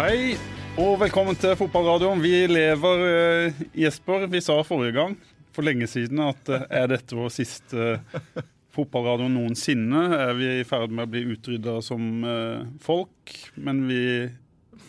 Hei og velkommen til fotballradioen. Vi lever, eh, Jesper. Vi sa forrige gang, for lenge siden, at eh, er dette vår siste fotballradio noensinne? Er vi i ferd med å bli utrydda som eh, folk? Men vi,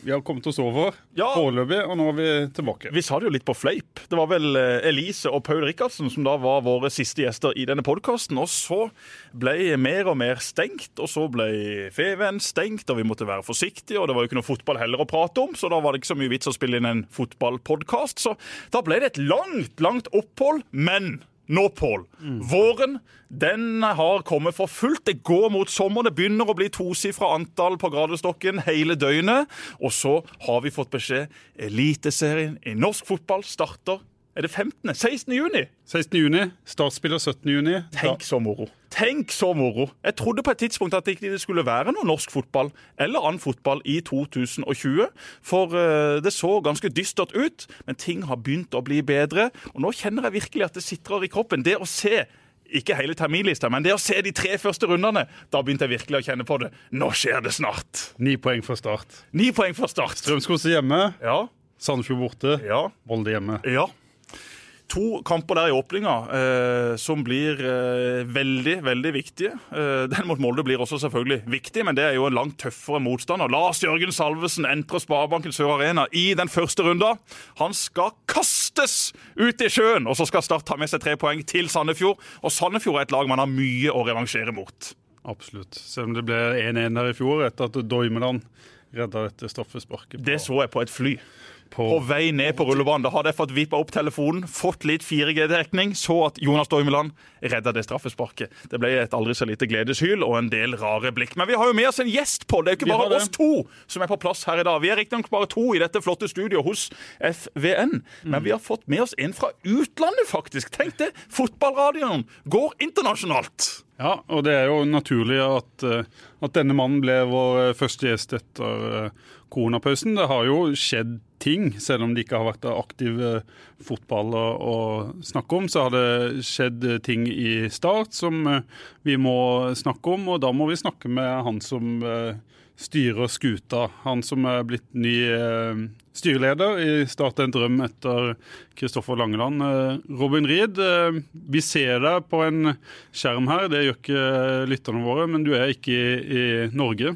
vi har kommet oss over Ja. foreløpig, og nå er vi tilbake. Vi sa det jo litt på fleip. Det var vel eh, Elise og Paul Rikardsen som da var våre siste gjester i denne podkasten. Og så ble mer og mer stengt, og så ble Feven stengt, og vi måtte være forsiktige, og det var jo ikke noe fotball heller å prate om, så da var det ikke så mye vits å spille inn en fotballpodkast. Så da ble det et langt, langt opphold. Men nå, Pål. Våren den har kommet for fullt. Det går mot sommer. Det begynner å bli tosifra antall på gradestokken hele døgnet. Og så har vi fått beskjed Eliteserien i norsk fotball starter er det 15.? 16. juni? 16. juni, startspiller 17. juni. Tenk så moro. Tenk så moro. Jeg trodde på et tidspunkt at det ikke skulle være noe norsk fotball eller annen fotball i 2020. For eh, det så ganske dystert ut, men ting har begynt å bli bedre. Og nå kjenner jeg virkelig at det sitrer i kroppen. Det å se ikke hele terminlista, men det å se de tre første rundene, da begynte jeg virkelig å kjenne på det. Nå skjer det snart. Ni poeng for start. Ni poeng for start. Strømskose hjemme, Ja, Sandefjord borte, ja. Molde hjemme. Ja. To kamper der i åpninga eh, som blir eh, veldig, veldig viktige. Eh, den mot Molde blir også selvfølgelig viktig, men det er jo en langt tøffere motstander. Lars Jørgen Salvesen entrer Sparebanken Sør Arena i den første runda. Han skal kastes ut i sjøen, og så skal Start ta med seg tre poeng til Sandefjord. Og Sandefjord er et lag man har mye å revansjere mot. Absolutt. Selv om det ble 1-1 her i fjor, etter at Doimeland redda dette straffesparket. på- Det så jeg på et fly. På På vei ned på rullebanen. Da hadde jeg fått vippa opp telefonen, fått litt 4G-dekning, så at Jonas Dormeland redda det straffesparket. Det ble et aldri så lite gledeshyl og en del rare blikk. Men vi har jo med oss en gjest på. Det er jo ikke bare oss to som er på plass her i dag. Vi er riktignok bare to i dette flotte studioet hos FVN, men vi har fått med oss en fra utlandet, faktisk. Tenk det! Fotballradioen går internasjonalt. Ja, og det er jo naturlig at, eh, at denne mannen ble vår eh, første gjest etter eh, koronapausen. Det har jo skjedd ting, selv om det ikke har vært aktiv eh, fotball å, snakke om. Så har det skjedd eh, ting i Start som eh, vi må snakke om, og da må vi snakke med han som styrer skuta. Han som er blitt ny styreleder i Start en drøm etter Kristoffer Langeland. Robin Ried, vi ser deg på en skjerm her, det gjør ikke lytterne våre, men du er ikke i Norge.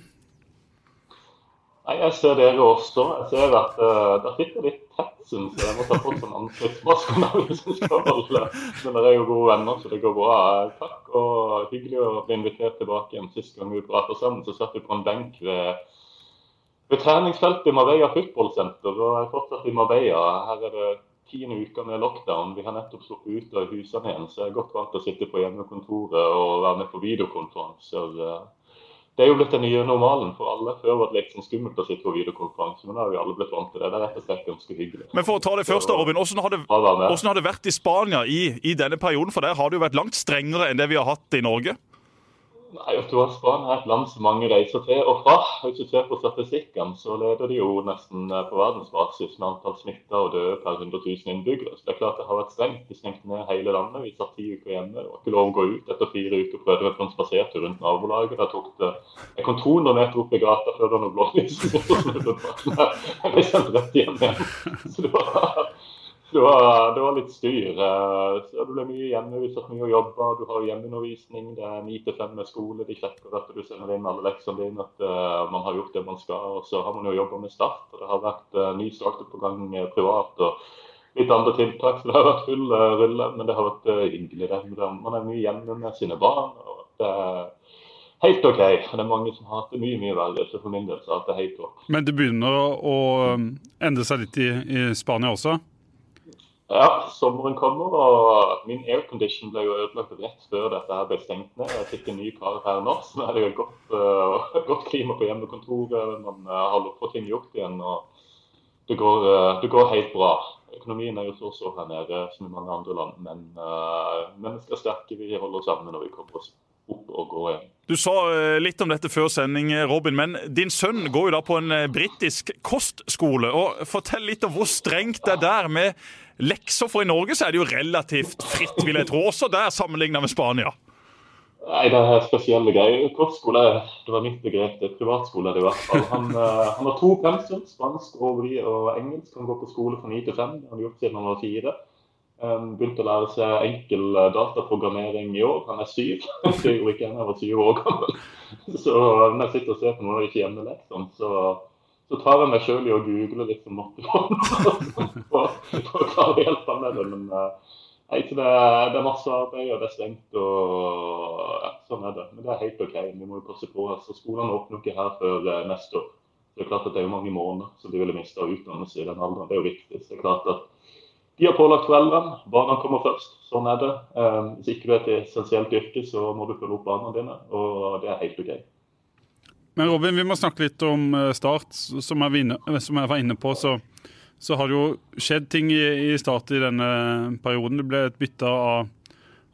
Nei, jeg ser dere også. Jeg ser at uh, der sitter litt tett, syns jeg. Jeg må ta på sånn ansiktsmaske når vi skal holde. Men dere er jo gode venner, så det går bra. Takk, og hyggelig å bli invitert tilbake igjen. Sist gang vi pratet sammen, så satt vi på en benk ved, ved treningsfeltet i Marbella fotballsenter. Og jeg er fortsatt i Marbella. Her er det tiende uka med lockdown. Vi har nettopp sluppet ut av husene igjen, så jeg er godt vant til å sitte på hjemmekontoret og være med på videokonferanser. Det er jo blitt den nye normalen for alle. Før var det liksom skummelt å sitte på videokonferanse, men nå har vi alle blitt vant til det. Det er rett og slett ganske hyggelig. Men for å ta det først, da, Robin. Hvordan har det, hvordan har det vært i Spania i, i denne perioden? For der har det jo vært langt strengere enn det vi har hatt i Norge. Nei, Spania er et land som mange reiser til og fra. Hvis du ser på statistikken, så leder de jo nesten eh, på verdensbasis med antall smitta og døde per 100 000 innbyggere. Så det er klart det har vært strengt. De stengte ned hele landet. Vi satt ti uker hjemme. Det var ikke lov å gå ut. Etter fire uker prøvde vi å få en spasertur rundt nabolaget. Der tok det Jeg kom 200 meter opp i gata før det var noe blålys. Jeg ble rett hjem igjen. Så det var det var, det var litt styr. eh, Så det ble mye hjemme. Vi satt mye og jobbe, Du har hjemmeundervisning. Det er ni til fem med skole. De sjekker at du sender inn alle leksene dine, at eh, man har gjort det man skal. Og så har man jo jobba med Start. og Det har vært uh, ny starter på gang eh, privat. og Litt andre tiltak, så det har vært full eh, rulle. Men det har vært eh, hyggelig. det. Man er mye hjemme med sine barn. og det er helt OK. Det er mange som har hatt det mye mye verre. Så for min del så har det helt OK. Men det begynner å, å endre seg litt i, i Spania også. Ja, sommeren kommer, og min aircondition ble jo ødelagt rett før dette her ble stengt ned. Jeg fikk en ny kar her nå, så nå er det jo godt, uh, godt klima på hjemmekontoret. Man uh, har fått ting gjort igjen, og det går, uh, det går helt bra. Økonomien er jo så så her nede som i mange andre land, men uh, mennesker er sterke. Vi holder sammen når vi kommer oss opp og går igjen. Du sa eh, litt om dette før sending, eh, Robin, men din sønn går jo da på en eh, britisk kostskole. og Fortell litt om hvor strengt det er der med lekser, for i Norge så er det jo relativt fritt, vil jeg tro, også der sammenlignet med Spania. Nei, det er spesielle greier. Kortskole, det var mitt begrep. det Privatskole er det i hvert fall. Han, eh, han har to pensum, spansk og, og engelsk. Han går på skole fra ni til fem. Han har gjort siden han var fire. Um, begynte å lære seg enkel eh, dataprogrammering i år. Han er syv. Det gjorde ikke jeg da jeg var syv år gammel. Så når jeg sitter og ser på noe av ikke hjemmeleksene, så, så tar jeg meg sjøl i å google litt om matte for å klare å hjelpe med det. Men uh, Nei, det, det er masse arbeid, og det er stengt. og ja, Sånn er det. Men det er helt OK. Vi må jo passe på. altså Skolene åpner ikke her før eh, neste år. Det er klart at det er jo mange måneder som de ville mista utdannelse i den alderen. Det er jo viktig. Så det er klart at de har pålagt foreldrene. Barna kommer først. Sånn er det. Um, hvis ikke du er et essensielt yrke, så må du følge opp barna dine. Og det er helt OK. Men Robin, vi må snakke litt om eh, Start, som jeg, var inne på. så så har det jo skjedd ting i, i Start i denne perioden. Det ble et bytte av,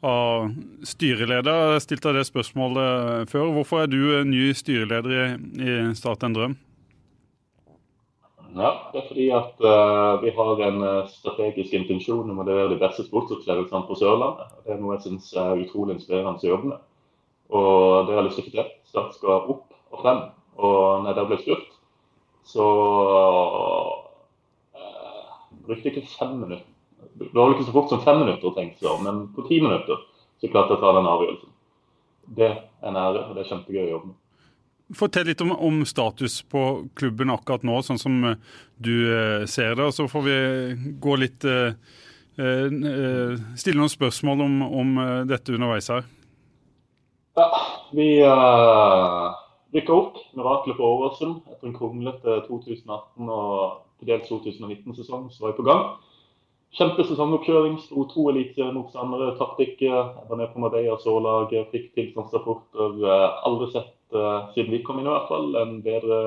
av styreleder. Jeg stilte det spørsmålet før. Hvorfor er du ny styreleder i, i Start en drøm? Ja, Det er fordi at uh, vi har en strategisk intensjon om å levere de beste sportsopplevelsene på Sørlandet. Det er noe jeg syns er utrolig inspirerende å jobbe med. Og det har jeg lyst til å få. Start skal opp og frem. Og når det ble spurt, så brukte jeg ikke fem minutter. Det var vel ikke så fort som fem minutter tenkte jeg, men på ti minutter så klarte jeg å ta den avgjørelsen. Det er en ære, og det er kjempegøy å jobbe med. Fortell litt om, om, status på klubben akkurat nå, sånn som eh, du eh, ser det. Og så får vi gå litt eh, eh, Stille noen spørsmål om, om eh, dette underveis her. Ja, vi uh, rykka opp. Miraklet på Åråsen etter en kronglete 2018 og til dels 2019-sesong som var på gang. Kjempesesongoppkjøring. Sto to eliteseriemotstandere, tapte ikke. Jeg var nede på Marbella så-laget, fikk tilstandsrapporter. Eh, aldri sett, uh, siden vi kom inn i hvert fall, en bedre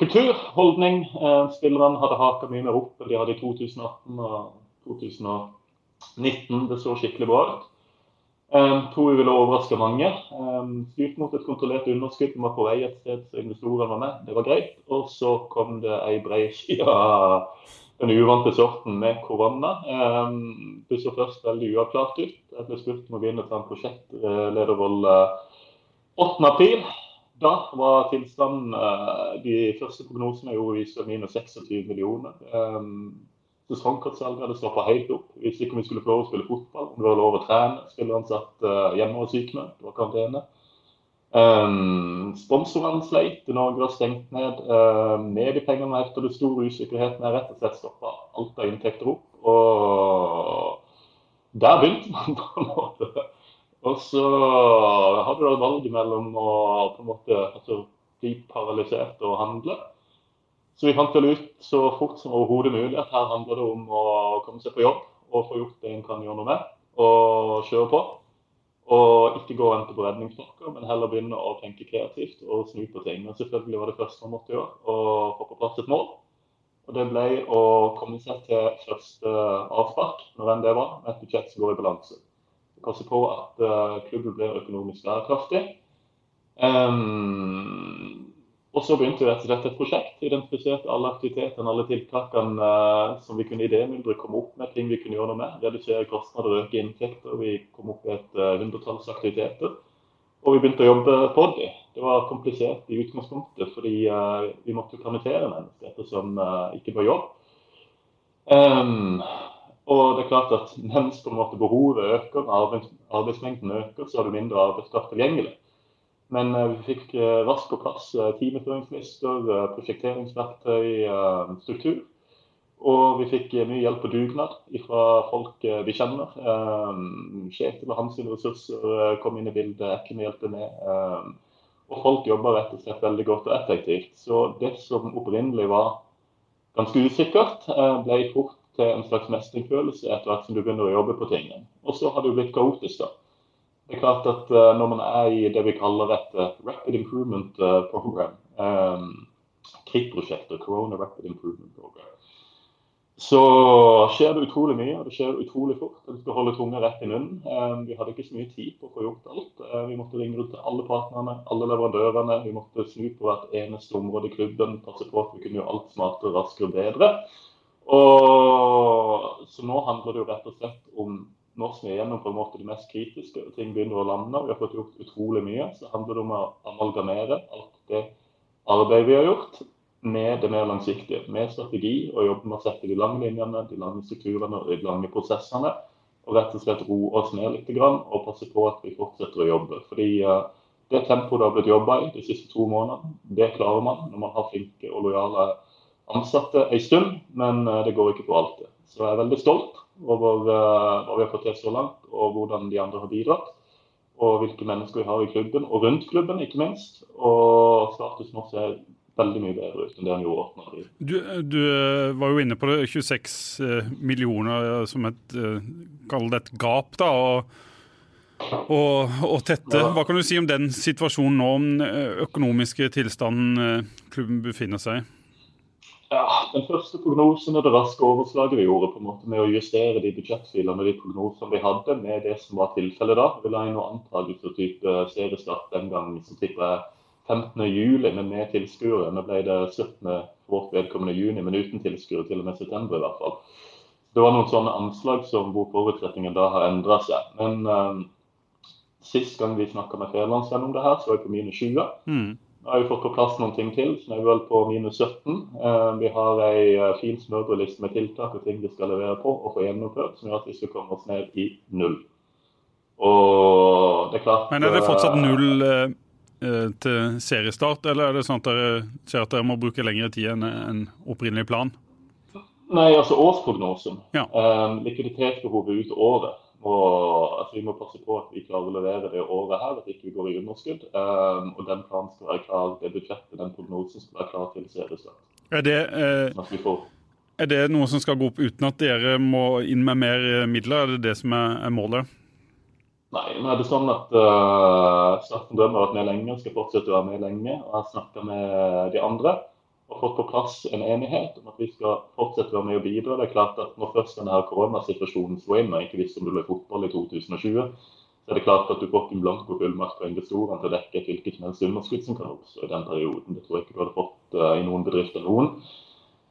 kultur, holdning. Uh, spillerne hadde haka mye mer opp enn de hadde i 2018 og 2019. Det så skikkelig bra ut. Um, tror vi ville overraske mange. Um, styrt mot et kontrollert underskudd. Vi var på vei et sted, så investorene var med. Det var greit. Og så kom det ei breiside av den uvante sorten med korona. Um, det så først veldig uavklart ut. Jeg ble spurt om å begynne på en prosjektlederrolle 8.4. Da var tilstanden De første prognosene jeg gjorde, viste minus 26 millioner. Sesongkortsalget hadde stoppa helt opp. Hvis ikke vi skulle få lov å spille fotball, om det var lov å trene. Spillerne satt uh, hjemme og sykmeldt, det var karantene. Um, Sponsorene sleit, Norge var stengt ned. Uh, mediepengene etter det store usikkerheten er rett og slett stoppa alt av inntekter opp. Og der begynte man på en måte. Og så hadde du valget valg mellom å på en måte altså, bli paralysert og handle så vi fant vel ut så fort som overhodet mulig at her handler det om å komme seg på jobb og få gjort det en kan gjøre noe med, og kjøre på. Og ikke gå og vente på redningspakker, men heller begynne å tenke kreativt og snu på ting. Men selvfølgelig var det første man måtte gjøre, å få på plass et mål. Og det ble å komme seg til første avspark, når enn det var, med et budsjett som går i balanse. Passe på at uh, klubben blir økonomisk bærekraftig. Um, og så begynte vi rett og slett et prosjekt. Identifiserte alle aktivitetene, alle tiltakene uh, som vi kunne idémyldre komme opp med, ting vi kunne gjøre noe med. Redusere kostnader, øke inntekter. Vi kom opp i et uh, hundretalls aktiviteter. Og vi begynte å jobbe på det. Det var komplisert i utgangspunktet, fordi uh, vi måtte permittere mennesker ettersom ikke var jobb. Um, og det er klart at mens på en måte behovet øker, arbeids arbeidsmengden øker, så har du mindre arbeidskraft tilgjengelig. Men eh, vi fikk eh, raskt på plass eh, timeføringslister, prosjekteringsverktøy, struktur. Og vi fikk mye hjelp på dugnad fra folk vi kjenner. Kjetil og hans ressurser kom inn i bildet, Ekken hjelper med. Og folk jobber rett og slett veldig godt og effektivt. Så det som opprinnelig var ganske usikkert, ble fort til en slags mestringsfølelse etter hvert som du begynner å jobbe på tingene. Og så har det jo blitt kaotisk, da. Det er klart at uh, Når man er i det vi kaller et uh, Rapid Improvement uh, Program, KRIT-prosjektet, Corona Rapid Improvement Program, så skjer det utrolig mye, og det skjer utrolig fort. Vi skal holde tunga rett i munnen. Vi hadde ikke så mye tid på å få gjort alt. Vi måtte ringe ut til alle partnerne, alle leverandørene. Vi måtte snu på hvert eneste område i klubben, passe på at vi kunne gjøre alt smartere, raskere og bedre. Og, så nå handler det jo rett og slett om vi er gjennom på en måte det mest kritiske, og ting begynner å lande, vi har fått gjort utrolig mye, så handler det om å amalgamere alt det arbeidet vi har gjort, med det mer langsiktige. Med strategi og jobbe med å sette de lange linjene, de lange strukturene og de lange prosessene. Og rett og slett roe oss ned litt og passe på at vi fortsetter å jobbe. Fordi uh, det tempoet det har blitt jobba i de siste to månedene, det klarer man når man har flinke og lojale ansatte en stund, men uh, det går ikke på alltid. Så jeg er veldig stolt over uh, hva vi har fått til så langt, og hvordan de andre har bidratt. Og hvilke mennesker vi har i klubben, og rundt klubben, ikke minst. Og status nå ser veldig mye bedre ut enn det han gjorde 8. april. Du, du eh, var jo inne på det, 26 eh, millioner som et, kall det et gap. da, og og, tette. Hva kan du si om den situasjonen nå, om den økonomiske tilstanden klubben befinner seg i? Ja, Den første prognosen og det raske overslaget vi gjorde på en måte med å justere de budsjettfilene og de prognosene vi hadde med det som var tilfellet da. Vi la inn noen antakelser type seriestart den gangen, som tipper jeg 15. juli, men med tilskuere. Nå ble det 17. for vårt vedkommende juni, men uten tilskuere til og med september i hvert fall. Det var noen sånne anslag som hvor forutsetningen da har endra seg. Men um, sist gang vi snakka med Fedrelandsvennen om det her, så var jeg på mine 20. Mm. Nå har vi fått på plass noen ting til, så nå er vel på minus 17. Eh, vi har ei eh, fin smørbrødliste med tiltak og ting vi skal levere på og få gjennomført, som gjør at vi skal komme oss ned i null. Og det er klart Men er det fortsatt eh, null eh, til seriestart, eller er det sånn at dere ser at dere må bruke lengre tid enn en opprinnelig plan? Nei, altså årsprognosen. Ja. Eh, likviditetsbehovet ut året og altså, Vi må passe på at vi klarer å levere det året her, at vi ikke går i underskudd. Um, og den planen skal være klar, det budsjettet, den prognosen skal være klar til seriestart. Er det, eh, er det noe som skal gå opp uten at dere må inn med mer eh, midler? Er det det som er, er målet? Nei, nå er det sånn at uh, drømmer Drøm har vært med lenge, skal fortsette å være med lenge. og Jeg snakker med de andre og fått på plass en enighet om at vi skal fortsette å være med og bidra. Det er klart at Når først denne koronasituasjonen slo inn, og ikke visste om det ble fotball i 2020, så er det klart at du får ikke en blanko fullmakt fra investorene til å dekke et hvilket som helst underskudd som kan oppstå i den perioden. Det tror jeg ikke du hadde fått uh, i noen bedrifter noen.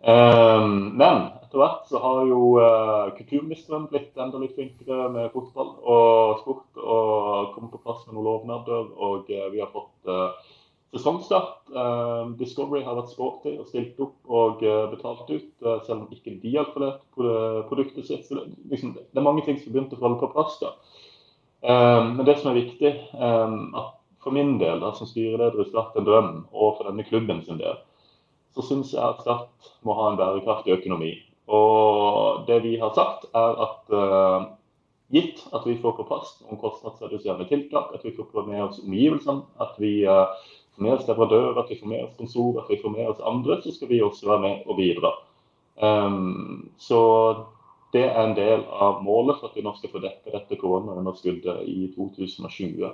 Um, men etter hvert så har jo uh, kulturministeren blitt enda litt flinkere med fotball og sport og kommet på plass med noen lovnader. Og uh, vi har fått sesongstart. Uh, Discovery har vært sporty og stilt opp og uh, betalt ut, uh, selv om ikke de har forlert produktet sitt. Så liksom, det, er mange ting som har begynt å falle på plass. da. men det som er viktig, for min del da, som styreleder i Start en drøm, og for denne klubben sin del, så syns jeg at Start må ha en bærekraftig økonomi. Og det vi har sagt, er at gitt at vi får på plass noen kostnadsreduserende tiltak, at vi får med oss omgivelsene, at vi uh, får med oss leverandører, at vi får oss sponsorer, at vi får med oss andre, så skal vi også være med og bidra. Um, så det er en del av målet for at vi nå skal få dekket dette koronaunderskuddet i 2020.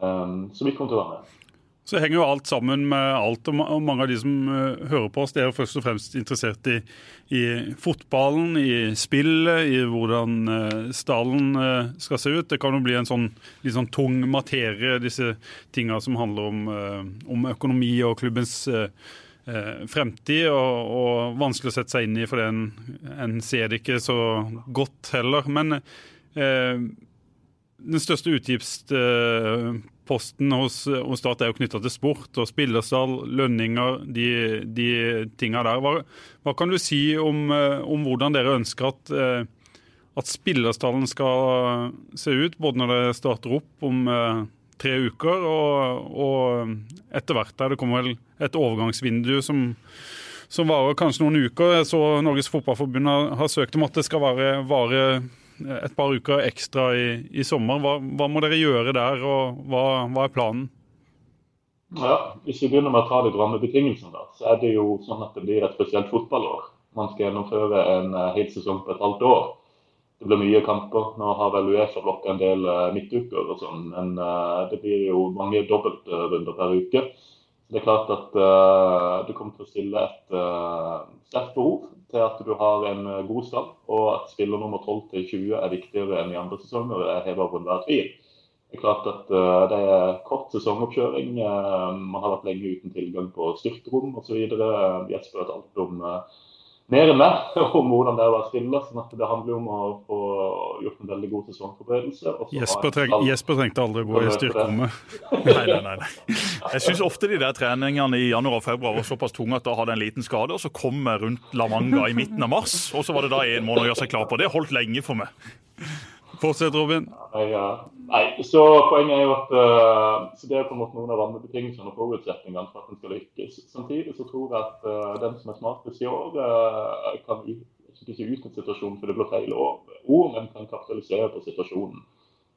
Um, så vi kommer til å være med. Så henger jo alt sammen med alt, og mange av de som uh, hører på oss, det er jo først og fremst interessert i, i fotballen, i spillet, i hvordan uh, stallen uh, skal se ut. Det kan jo bli en sånn litt sånn tung materie, disse tinga som handler om, om, økonomi og klubbens fremtid, og, og, vanskelig å sette seg inn i, for en, en ser det ikke så godt heller. Men den største utgiftsposten posten hos, hos Start er jo knytta til sport og spillerstall, lønninger, de, de tinga der. Hva, hva, kan du si om, eh, om hvordan dere ønsker at, eh, at spillerstallen skal se ut, både når det starter opp om eh, tre uker, og, og etter hvert der det kommer vel et overgangsvindu som, som varer kanskje noen uker. Jeg så Norges Fotballforbund har, har søkt om at det skal vare, vare et par uker ekstra i, i sommer. Hva, hva, må dere gjøre der, og hva, hva, er planen? Ja, Hvis vi begynner med å ta litt rammebetingelsene, så er det jo sånn at det blir et spesielt fotballår. Man skal gjennomføre en uh, hel sesong på et halvt år. Det blir mye kamper. Nå har vel Uefa blokka en del uh, midtuker og sånn, men uh, det blir jo mange dobbeltrunder per uke. Det er klart at uh, du kommer til å stille et uh, sterkt behov til at du har en uh, god stall, og at spiller nummer 12 til 20 er viktigere enn i andre sesonger. er hevet over enhver tvil. Det er klart at uh, det er kort sesongoppkjøring. man har vært lenge uten tilgang på styrkerom osv. Jesper har alt om mer enn meg om hvordan det er å være spiller. sånn at Det handler om å få gjort en veldig god sesongforberedelse. Jesper, treng, Jesper, trengte aldri å gå i styrkerommet. nei, nei, nei, nei. Jeg syns ofte de der treningene i januar og februar var såpass tunge at da hadde en liten skade, og så kom jeg rundt La Manga i midten av mars, og så var det da en måned å gjøre seg klar på. Det holdt lenge for meg. Fortsett, Robin. Nei. Så Poenget er jo at uh, så det er på en måte noen av rammebetingelsene og forutsetningene for at en skal lykkes. Samtidig så tror jeg at uh, den som er smartest i år, uh, kan ikke utnytte situasjonen for det blir feil ord, men kan kapitalisere på situasjonen.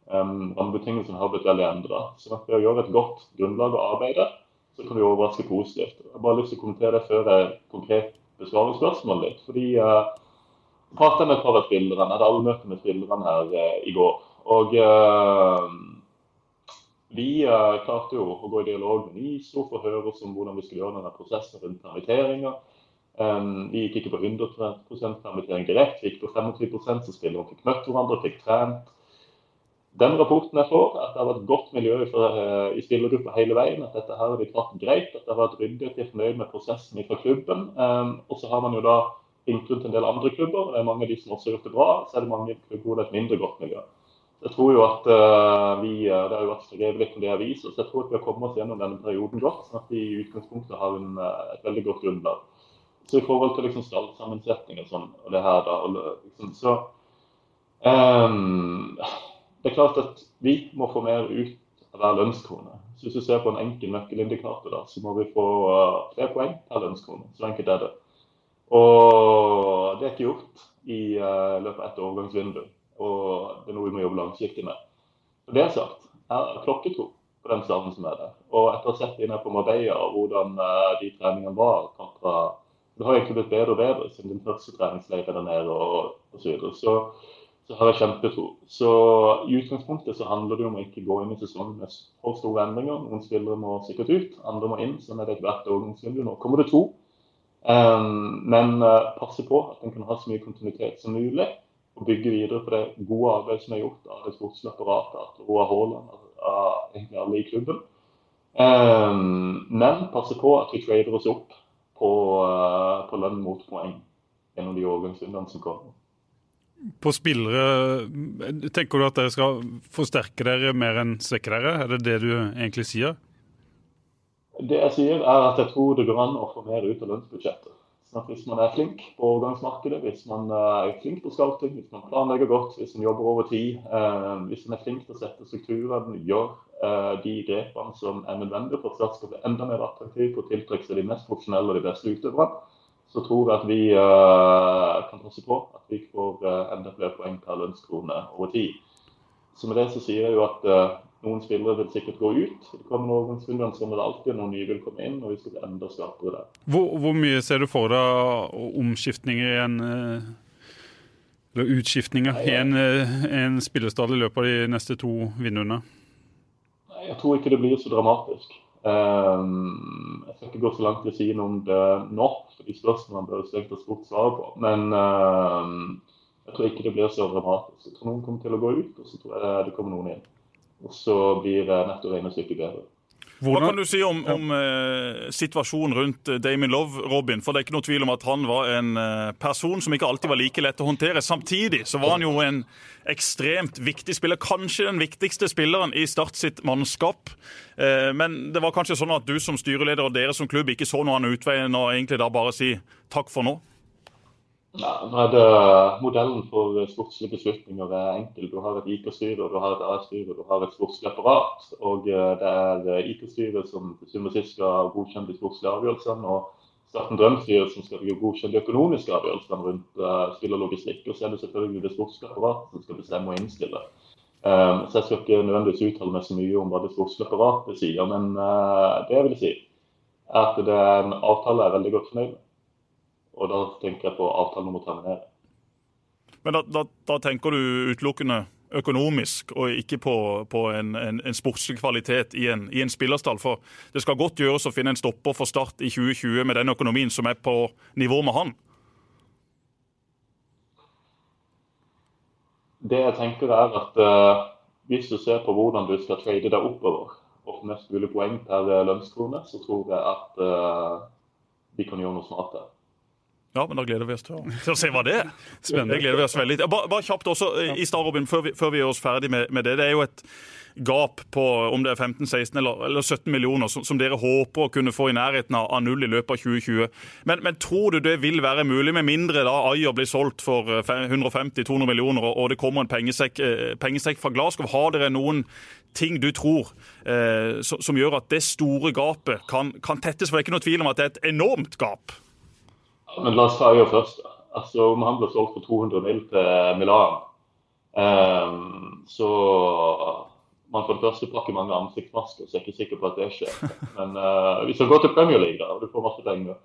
Um, rammebetingelsene har blitt veldig endra. Så ved å gjøre et godt grunnlag å arbeide, så kan du overraske positivt. Jeg har bare lyst til å kommentere det før jeg konkret besvarer spørsmålet litt. fordi pratet med et par av spillerne. Jeg hadde allmøte med spillerne her eh, i går. Og eh, vi eh, klarte jo å gå i dialog med NISO for å høre oss om hvordan vi skulle gjøre denne prosessen rundt permitteringer. Um, vi gikk ikke på 100 permittering direkte, vi gikk på 25 så spillerne fikk møtt hverandre, fikk trent. Den rapporten jeg får, at det har vært godt miljø for, uh, i spillergruppa hele veien. At dette her har vi tatt greit, at det har vært ryddig, at de fornøyd med prosessen fra klubben. Um, og så har man jo da ringt rundt en del andre klubber. Det er mange av de som også har gjort det bra. Så er det mange klubber hvor det er et mindre godt miljø. Jeg tror jo at uh, vi, uh, Det har jo vært skrevet litt om det aviser, så jeg tror at vi har kommet oss gjennom denne perioden godt. sånn at vi i utgangspunktet har en, uh, et veldig godt grunnlag. Så i forhold til liksom stallsammensetning og sånn, og det her da, og, liksom, så um, Det er klart at vi må få mer ut av hver lønnskrone. Så Hvis du ser på en enkel nøkkelindikator, da, så må vi få tre poeng per lønnskrone. Så enkelt er det. Og det er ikke gjort i uh, løpet av ett overgangsvindu. Og det er noe vi må jobbe langsiktig med. Og det er sagt, jeg har klokketro på den stammen som er der. Og etter å ha sett inne på Marbella og hvordan uh, de treningene var kontra Det har egentlig blitt bedre og bedre siden den første treningsleiren der nede og, og så. Så, så har jeg kjempetro. Så i utgangspunktet så handler det om å ikke gå inn i sesongen med for store endringer. Noen spillere må sikkert ut, andre må inn. Sånn er det hvert overgangsvindu. Nå kommer det to. Um, men uh, passe på at en kan ha så mye kontinuitet som mulig. Og bygge videre på det gode arbeidet som er gjort av det sportslige apparatet, av Roar Haaland, av egentlig alle i klubben. Um, men passe på at vi trader oss opp på, uh, på lønn mot poeng gjennom de overgangsrundene som kommer. På spillere, Tenker du at dere skal forsterke dere mer enn svekke dere? Er det det du egentlig sier? Det jeg sier, er at jeg tror det går an å få mer ut av lønnsbudsjettet. Sånn at Hvis man er flink på overgangsmarkedet, hvis man er flink på scouting, hvis man planlegger godt, hvis man jobber over tid, eh, hvis man er flink til å sette strukturen, gjør eh, de grepene som er nødvendige for at Start skal bli enda mer attraktiv og tiltrekke seg de mest profesjonelle og de beste utøverne, så tror jeg at vi eh, kan passe på at vi får eh, enda flere poeng per lønnskrone over tid. Så med det så sier jeg jo at eh, noen spillere vil sikkert gå ut. Det kommer noen spillere som det alltid. Noen nye vil komme inn, og vi skal bli enda skarpere der. Hvor, hvor, mye ser du for deg omskiftninger i en eh, eller utskiftninger i en, eh, en spillestall i løpet av de neste to vinduene? Jeg tror ikke det blir så dramatisk. Um, jeg skal ikke gå så langt til å si noe om det nå, for de spørsmålene bør strengt tatt spurt svare på. Men um, jeg tror ikke det blir så dramatisk. Jeg tror noen kommer til å gå ut, og så tror jeg det kommer noen inn. Og så blir netto regnestykket bedre. Hva kan du si om, om eh, situasjonen rundt eh, Damien Love, Robin? For det er ikke noe tvil om at han var en eh, person som ikke alltid var like lett å håndtere. Samtidig så var han jo en ekstremt viktig spiller. Kanskje den viktigste spilleren i Start sitt mannskap. Eh, men det var kanskje sånn at du som styreleder og dere som klubb ikke så noen annen utvei enn å egentlig da bare si takk for nå? Ja, nå er det Modellen for sportslige beslutninger er enkel. Du har et IK-styre, du har et A-styre, du har et sportslig apparat. Og eh, det er eh, IK-styret som til syvende og sist skal godkjenne de sportslige avgjørelsene. Og Staten Drømstyret som skal godkjenne de økonomiske avgjørelsene rundt uh, spill og logistikk. Og så er det selvfølgelig det sportslige apparatet som skal bestemme og innstille. Um, så jeg skal ikke nødvendigvis uttale meg så mye om hva det sportslige apparatet sier. Men uh, det jeg vil si, er at det er en avtale jeg er veldig godt fornøyd med. Og da tenker jeg på avtalen om å terminere. Men da, da, da tenker du utelukkende økonomisk, og ikke på, på en, en, en, sportslig kvalitet i en, i en, spillerstall. For det skal godt gjøres å finne en stopper for Start i 2020 med den økonomien som er på nivå med han. Det jeg tenker er at uh, hvis du ser på hvordan du skal trade deg oppover og få mest mulig poeng per lønnskrone, så tror jeg at uh, vi kan gjøre noe smart der. Ja, men da gleder vi oss til å, til å se hva det er. Spennende. Det gleder vi oss veldig til. Bare, bare kjapt også, i stad, Robin, før vi, før vi gjør oss ferdig med, med det. Det er jo et gap på om det er 15-16 eller, eller 17 millioner som, som, dere håper å kunne få i nærheten av, av null i løpet av 2020. Men, men, tror du det vil være mulig, med mindre da Ayer blir solgt for 150-200 millioner og, og det kommer en pengesekk, eh, pengesekk fra Glasgow? Har dere noen ting du tror eh, som, som, gjør at det store gapet kan, kan tettes? For det er ikke noe tvil om at det er et enormt gap. Men la oss ta Øyer først. Altså, Om han ble solgt for 200 mill. til Milan, um, så man for det første pakker mange ansiktsmasker, så jeg er ikke sikker på at det skjer. Men uh, hvis han går til Premier League da, og du får masse penger,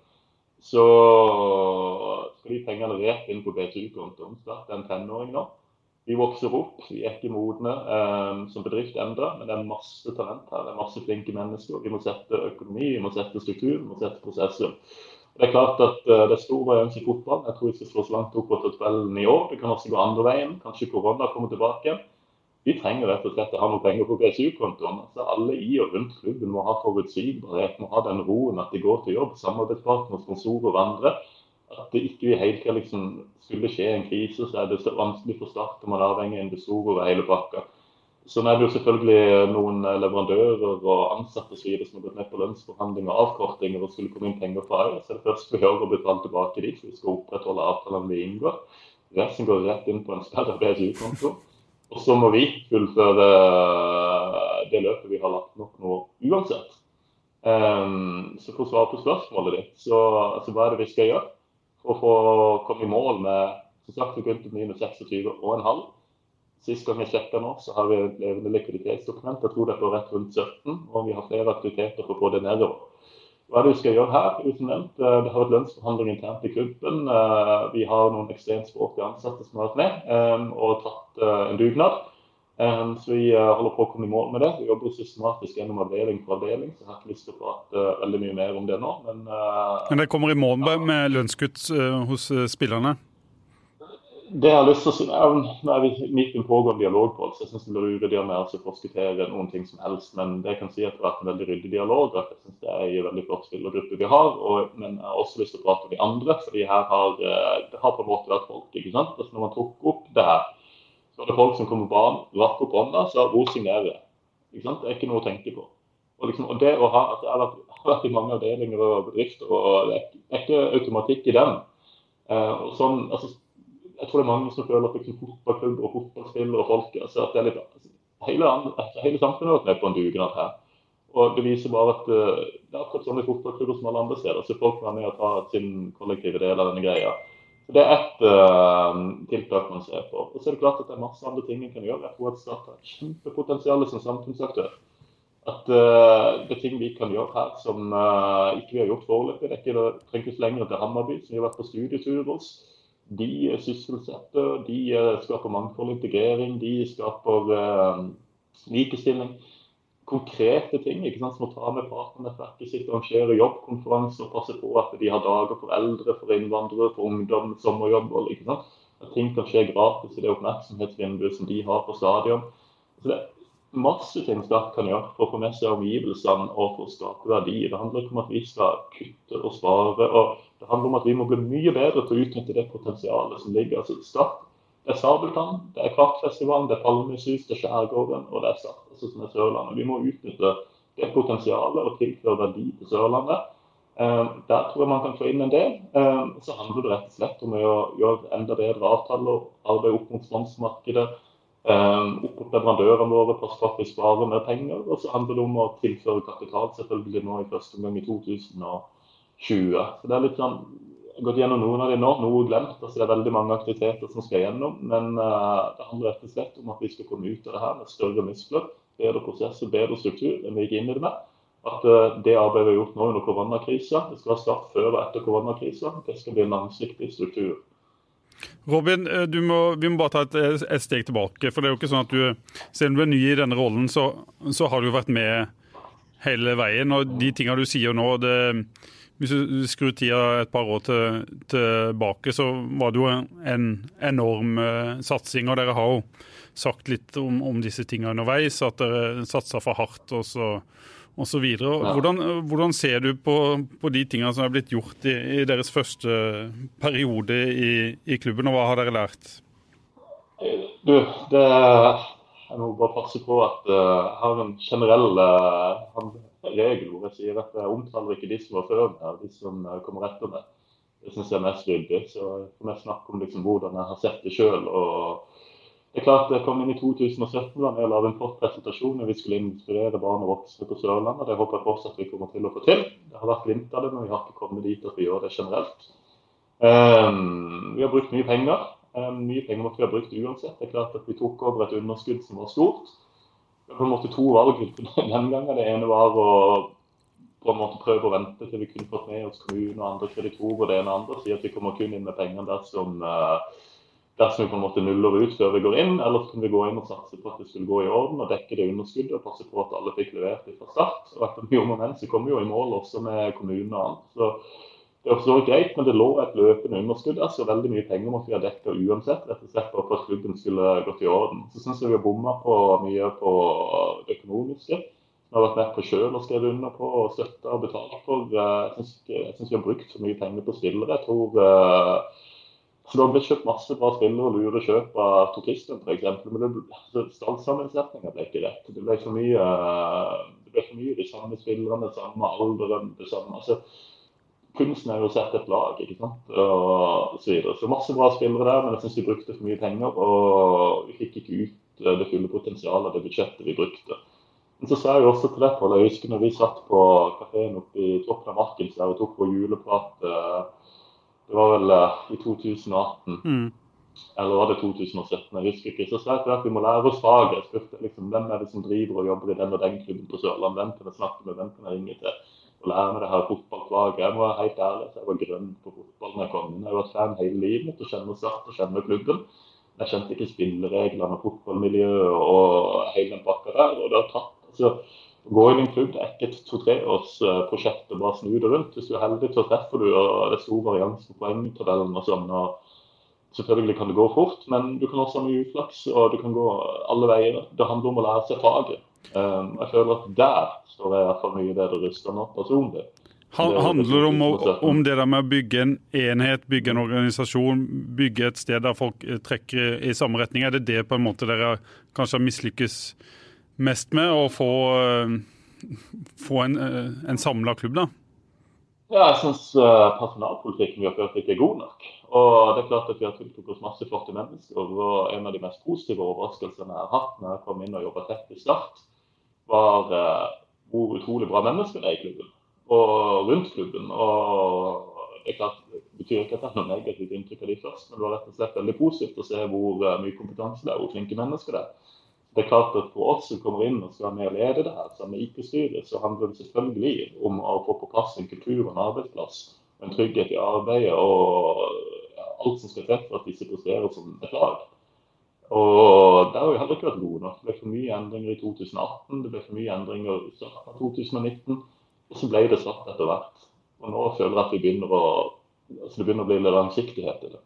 så skal de pengene rett inn på BTU-kontoen. Det er en tenåring nå. Vi vokser opp, vi er ikke modne um, som bedrift enda, men det er masse talent her. Det er masse flinke mennesker. Vi må sette økonomi, vi må sette struktur, vi må sette prosesser. Det er klart at uh, det er stor varians i fotball. Jeg tror ikke det står så langt opp på tabellen i år. Det kan også gå andre veien. Kanskje korona kommer tilbake. Vi trenger rett og slett å ha noe penger på BSU-kontoen. Altså, alle i og rundt klubben må ha forutsigbarhet, må ha den roen at de går til jobb. Samarbeidspartnere, sponsorer og andre. At det ikke helt liksom, skulle skje en krise, så er det så vanskelig for Start om man er avhengig av investorer og hele pakka. Er det jo selvfølgelig noen leverandører og ansatte som har gått med på lønnsforhandlinger og avkortinger og skulle komme inn penger fra EU. Så er det først vi hører å betale tilbake dit, så vi skal opprettholde avtalene vi inngår. Resten går rett inn på en større BSU-konto. Og så må vi fullføre eh, det løpet vi har lagt nok nå uansett. Um, så for å svare på spørsmålet ditt, så altså, hva er det vi skal gjøre for å komme i mål med som sagt, vi begynte minus 26,5. Sist gang jeg sjekka nå, så har vi et levende likviditetsdokument. Jeg tror det er på rett rundt 17, og vi har flere aktiviteter for å få det nedover. Hva er det vi skal gjøre her? Uten nevnt, eh, Det har vært lønnsforhandling internt i klubben. Eh, vi har noen ekstremt språklige ansatte som har vært med eh, og tatt en dugnad. Så vi holder på å komme i mål med det. Vi jobber systematisk gjennom avdeling for avdeling. så Jeg har ikke lyst til å prate veldig mye mer om det nå. Men, men det kommer i mål med lønnskutt hos spillerne? Det jeg har lyst til å si, er midt i en pågående dialog, på, så jeg syns det blir uryddig av meg å forskuttere noen ting som helst. Men det jeg kan si at det har vært en veldig ryddig dialog. at Jeg synes det er en veldig flott spillergruppe vi har. Og, men jeg har også lyst til å prate med de andre, fordi her har eh, det har på en måte vært folk. ikke sant? Altså Når man tok opp det her, så er det folk som kommer på banen, rakk opp hånda sa hvor signerer jeg? Ikke sant? Det er ikke noe å tenke på. Og, liksom, og det å ha, altså Jeg har vært, har vært i mange avdelinger og bedrifter, og det er ikke automatikk i den. Uh, og sånn, altså jeg tror det er mange som føler at liksom fotballklubb og fotballspillere og folk altså at det er litt, altså, hele, hele, samfunnet har vært med på en dugnad her. Og Det viser bare at uh, det er akkurat sånn i fotballklubber som alle andre steder. så Folk er med og tar sin kollektive del av denne greia. Så Det er ett uh, tiltak man ser på. Og så er det klart at det er masse andre ting en kan gjøre. Jeg tror at Start har et kjempepotensial som samfunnsaktør. At uh, det er ting vi kan gjøre her som ikke vi har gjort foreløpig. Det, det trenger ikke lenger til Hammarby, som vi har vært på studietur hos. De sysselsetter, de eh, skaper mangfold og integrering, de skaper eh, likestilling. Konkrete ting ikke sant, som å ta med partnernettverket sitt, arrangere jobbkonferanser, og passe på at de har dager for eldre, for innvandrere, for ungdom, sommerjobber. ikke sant? At ting kan skje gratis i det oppmerksomhetsvinduet som de har på stadion. Så det masse ting Start kan gjøre for å få med seg omgivelsene og for å skape verdi. Det handler ikke om at vi skal kutte og spare. og det handler om at vi må bli mye bedre til å utnytte det potensialet som ligger. altså Start, Det er Sabeltann, det er Kraftfestivalen, det er Palmesus, det er Skjærgården og det er Start, altså som er Sørlandet. Vi må utnytte det potensialet og tilføre verdi til Sørlandet. Eh, der tror jeg man kan få inn en del. Eh, så handler det rett og slett om å gjøre enda bedre avtaler, arbeide opp mot sponsormarkedet. Eh, opp mot leverandørene våre, passe på at vi sparer mer penger. Og så handler det om å tilføre kapital selvfølgelig nå i første omgang i 2020. Så det er litt sånn, Jeg har gått gjennom noen av dem nå, noe glemt. altså Det er veldig mange aktiviteter som skal gjennom. Men uh, det handler rett og slett om at vi skal komme ut av det her med større muskler, bedre prosesser, bedre struktur enn vi gikk inn i det med. At uh, det arbeidet vi har gjort nå under koronakrisa, det skal start før og etter koronakrisa. Det skal bli en langsiktig struktur. Robin, eh, må, vi må bare ta et, et, steg tilbake. for det er jo ikke sånn at du, Selv om du er ny i denne rollen, så, så har du jo vært med hele veien. og De tingene du sier nå, det, hvis du skrur tida et par år til, tilbake, så var det jo en enorm uh, satsing. Og dere har jo sagt litt om, om disse tingene underveis, at dere satsa for hardt. Og så, osv. Hvordan, hvordan ser du på, på de tingene som er blitt gjort i, i deres første periode i, i, klubben, og hva har dere lært? Du, det Jeg må bare passe på at uh, jeg har en generell uh, regel hvor jeg sier at jeg omtaler ikke de som var før meg, de som kommer etter meg. Det syns jeg er mest ryddig. Så jeg får mer snakke om liksom, hvordan jeg har sett det sjøl. Det er klart jeg kom inn i 2017 da med å lage en kort presentasjon. Vi skulle inspirere barn og voksne på Sørlandet. Det håper jeg fortsatt vi kommer til å få til. Det har vært glimt av det, men vi har ikke kommet dit at vi gjør det generelt. Um, vi har brukt mye penger. Um, mye penger måtte vi ha brukt uansett. Det er klart at Vi tok over et underskudd som var stort. Vi har på en måte to valg den gangen. Det ene var å på en måte prøve å vente til vi kunne fått med oss kommunen og andre kreditorer og det ene og andre. Si at vi kommer kun inn med pengene dersom uh, dersom vi på en måte nuller ut før vi går inn, eller så kan vi gå inn og satse på at det skulle gå i orden og dekke det underskuddet og passe på at alle fikk levert det fra start. Og etter mye om og men så kom vi jo i mål også med kommunen og annet. Så det var så greit, men det lå et løpende underskudd der, så veldig mye penger måtte vi ha dekka uansett. rett og slett for at klubben skulle gått i orden. Så syns jeg vi har bomma på mye på det økonomiske. Vi har vært med på sjøl og skrevet under på og støtta og betalt for. Jeg syns vi har brukt så mye penger på spillere. Jeg tror eh, Det har blitt kjøpt masse bra spillere og lure kjøp av Torkisten f.eks. Men altså, stallsammensetninga ble ikke rett. Det ble for mye det ble for mye de samme spillerne, samme alderen, det samme altså, Kunsten er jo å sette et lag, ikke sant. Og så, videre. så masse bra spillere der, men jeg syns de brukte for mye penger. Og vi fikk ikke ut det fulle potensialet av det budsjettet vi brukte. Men så sa jeg også til det, Pål, jeg husker når vi satt på kafeen oppe i toppen av Markens der og tok vår juleprat det var vel uh, i 2018. Mm. Eller var det 2017? Jeg husker ikke. Så sa jeg at vi må lære oss faget. Jeg spurte liksom, hvem er det som driver og jobber i den og den klubben på Sørlandet. Hvem kan jeg snakke med, hvem kan jeg ringe til? Og lære meg det her fotballfaget. Jeg må være helt ærlig, så jeg var grønn på fotball da jeg kom inn. Jeg har vært fan hele livet mitt og kjenner Start og kjenner klubben. Jeg kjente ikke spillereglene, fotballmiljøet og hele den pakka der. og det har tatt, altså gå inn i en klubb det er ikke et to-treårsprosjekt å bare snu det rundt. Hvis du er heldig, så treffer du og det er stor varians på poengtabellen og sånn. og Selvfølgelig kan det gå fort, men du kan også ha mye uflaks, og du kan gå alle veier. Det handler om å lære seg faget. Um, jeg føler at der står jeg i hvert fall mye bedre rusta nå, personlig. Handler det om, om, det der med å bygge en enhet, bygge en organisasjon, bygge et sted der folk trekker i samme retning? Er det det på en måte dere kanskje har mislykkes mest med å få, eh, få en, eh, en samla klubb, da? Ja, jeg syns uh, personalpolitikken vi har ført, ikke er god nok. Og det er klart at Vi har tiltrukket oss masse flotte mennesker. og En av de mest positive overraskelsene jeg har hatt når jeg kom inn og jobba tett i Start, var hvor utrolig bra mennesker det er i klubben og rundt klubben. og Det klart, det betyr ikke at det er noe negativt inntrykk av de først, men det var rett og slett veldig positivt å se hvor mye kompetanse det er, hvor flinke mennesker det er. Det er klart at For oss som kommer inn og skal være med og lede det her, sammen med IT-styret, så handler det selvfølgelig om å få på plass en kultur og en arbeidsplass. En trygghet i arbeidet og alt som skal til for at disse presterer som et lag. Og Der har vi heller ikke vært gode nok. Det ble for mye endringer i 2018, det ble for mye endringer i 2019. Og så ble det svart etter hvert. Og nå føler jeg at vi begynner å, altså det begynner å bli langsiktighet i det.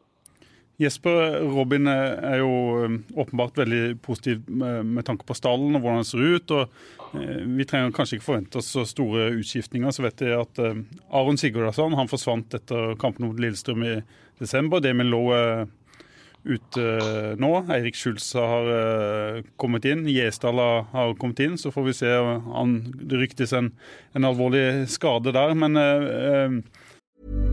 Jesper Robin er jo um, åpenbart veldig positiv med, tanke på stallen og hvordan den ser ut. og eh, Vi trenger kanskje ikke forvente oss så store utskiftninger. Så vet jeg at eh, Aron Sigurdasson han forsvant etter kampen mot Lillestrøm i desember. Demil lå eh, ute eh, nå. Eirik Schulz har eh, kommet inn. Gjesdal har kommet inn. Så får vi se. Han, det ryktes en, en alvorlig skade der. men eh,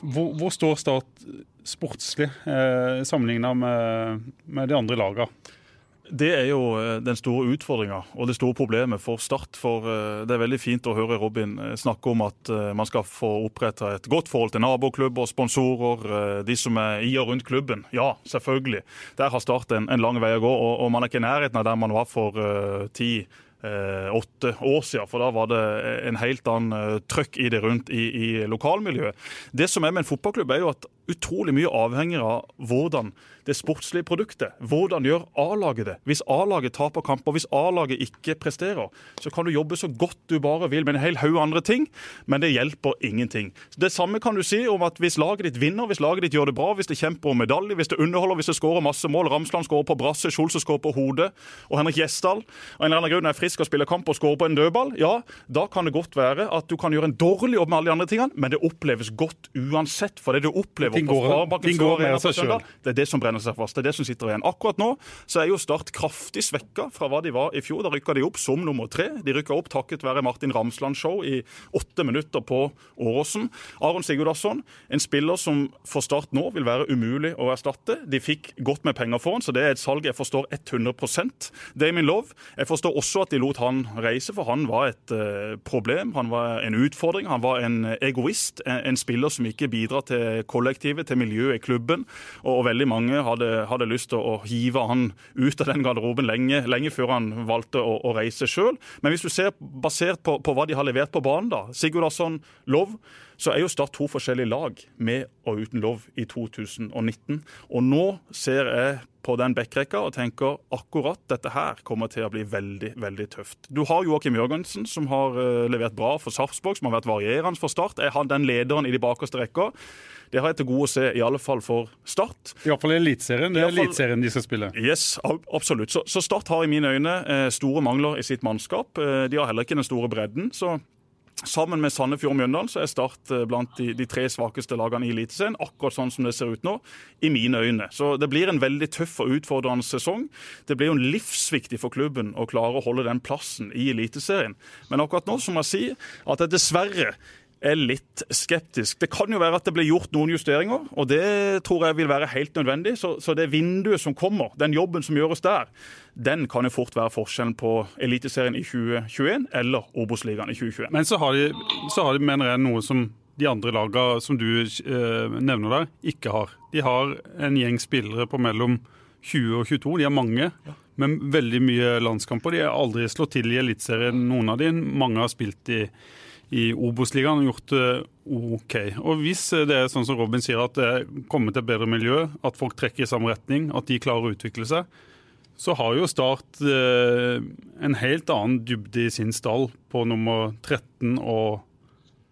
Hvor, hvor står Start sportslig eh, sammenlignet med, med, de andre lagene? Det er jo eh, den store utfordringa og det store problemet for Start. For eh, det er veldig fint å høre Robin eh, snakke om at man skal få oppretta et godt forhold til naboklubber, sponsorer, de som er i og rundt klubben. Ja, selvfølgelig. Der har Start en, en lang vei å gå, og, og man er ikke i nærheten av der man var for ti eh, åtte år siden. For da var det en helt annen eh, trøkk i det rundt i, i lokalmiljøet. Det som er med en fotballklubb, er jo at utrolig mye avhenger av hvordan det sportslige produktet. Hvordan gjør A-laget det? Hvis A-laget taper kamper, hvis A-laget ikke presterer, så kan du jobbe så godt du bare vil med en hel haug andre ting, men det hjelper ingenting. Det samme kan du si om at hvis laget ditt vinner, hvis laget ditt gjør det bra, hvis det kjemper om medalje, hvis det underholder, hvis det skårer masse mål, Ramsland skårer på brasse, Skjolse skårer på hodet, og Henrik Gjesdal og en eller annen grunn er frisk og spiller kamp og skårer på en dødball, ja, da kan det godt være at du kan gjøre en dårlig jobb med alle de andre tingene, men det oppleves godt uansett. For det du opplever ting går, ting går med seg sjøl. Det er det som brenner seg fast. Det er det som sitter igjen. Akkurat nå så er jo Start kraftig svekka fra hva de var i fjor. Da rykka de opp som nummer tre. De rykka opp takket være Martin Ramsland-show i åtte minutter på Åråsen. Aron Sigurdasson, en spiller som for Start nå vil være umulig å erstatte. De fikk godt med penger for han, så det er et salg jeg forstår 100% Damien Love, jeg forstår også at de lot han reise, for han var et uh, problem. Han var en utfordring. Han var en egoist. En, en spiller som ikke bidrar til kollektivet, til miljøet i klubben. Og, og veldig mange hadde, hadde, lyst til å hive han ut av den garderoben lenge, lenge før han valgte å, å reise sjøl. Men hvis du ser basert på, på, hva de har levert på banen, da, Sigurdarsson, Lov, så er jo Start to forskjellige lag med og uten lov i 2019. Og nå ser jeg på den backrekka og tenker akkurat dette her kommer til å bli veldig veldig tøft. Du har Joakim Jørgensen, som har uh, levert bra for Sarpsborg, som har vært varierende for Start. Er han den lederen i de bakerste rekker? Det har jeg til gode å se, i alle fall for Start. Iallfall i Eliteserien. Det er Eliteserien de skal spille. Yes, absolutt. Så, så Start har i mine øyne eh, store mangler i sitt mannskap. Eh, de har heller ikke den store bredden. så Sammen med Sandefjord og Mjøndalen så er Start eh, blant de, de tre svakeste lagene i Eliteserien. Akkurat sånn som det ser ut nå, i mine øyne. Så det blir en veldig tøff og utfordrende sesong. Det blir jo livsviktig for klubben å klare å holde den plassen i Eliteserien. Men akkurat nå så må jeg si at det dessverre er litt skeptisk. Det kan jo være at det blir gjort noen justeringer, og det tror jeg vil være helt nødvendig. Så, så det vinduet som kommer, den jobben som gjøres der, den kan jo fort være forskjellen på Eliteserien i 2021 eller Obos-ligaen i 2021. Men så har, de, så har de, mener jeg, noe som de andre lagene som du eh, nevner der, ikke har. De har en gjeng spillere på mellom 20 og 22. De har mange, ja. men veldig mye landskamper. De har aldri slått til i Eliteserien, noen av de. Mange har spilt i i Obos-ligaen og gjort det OK. Og Hvis det er sånn som Robin sier, at det kommer til et bedre miljø, at folk trekker i samme retning, at de klarer å utvikle seg, så har jo Start eh, en helt annen dybde i sin stall på nummer 13 og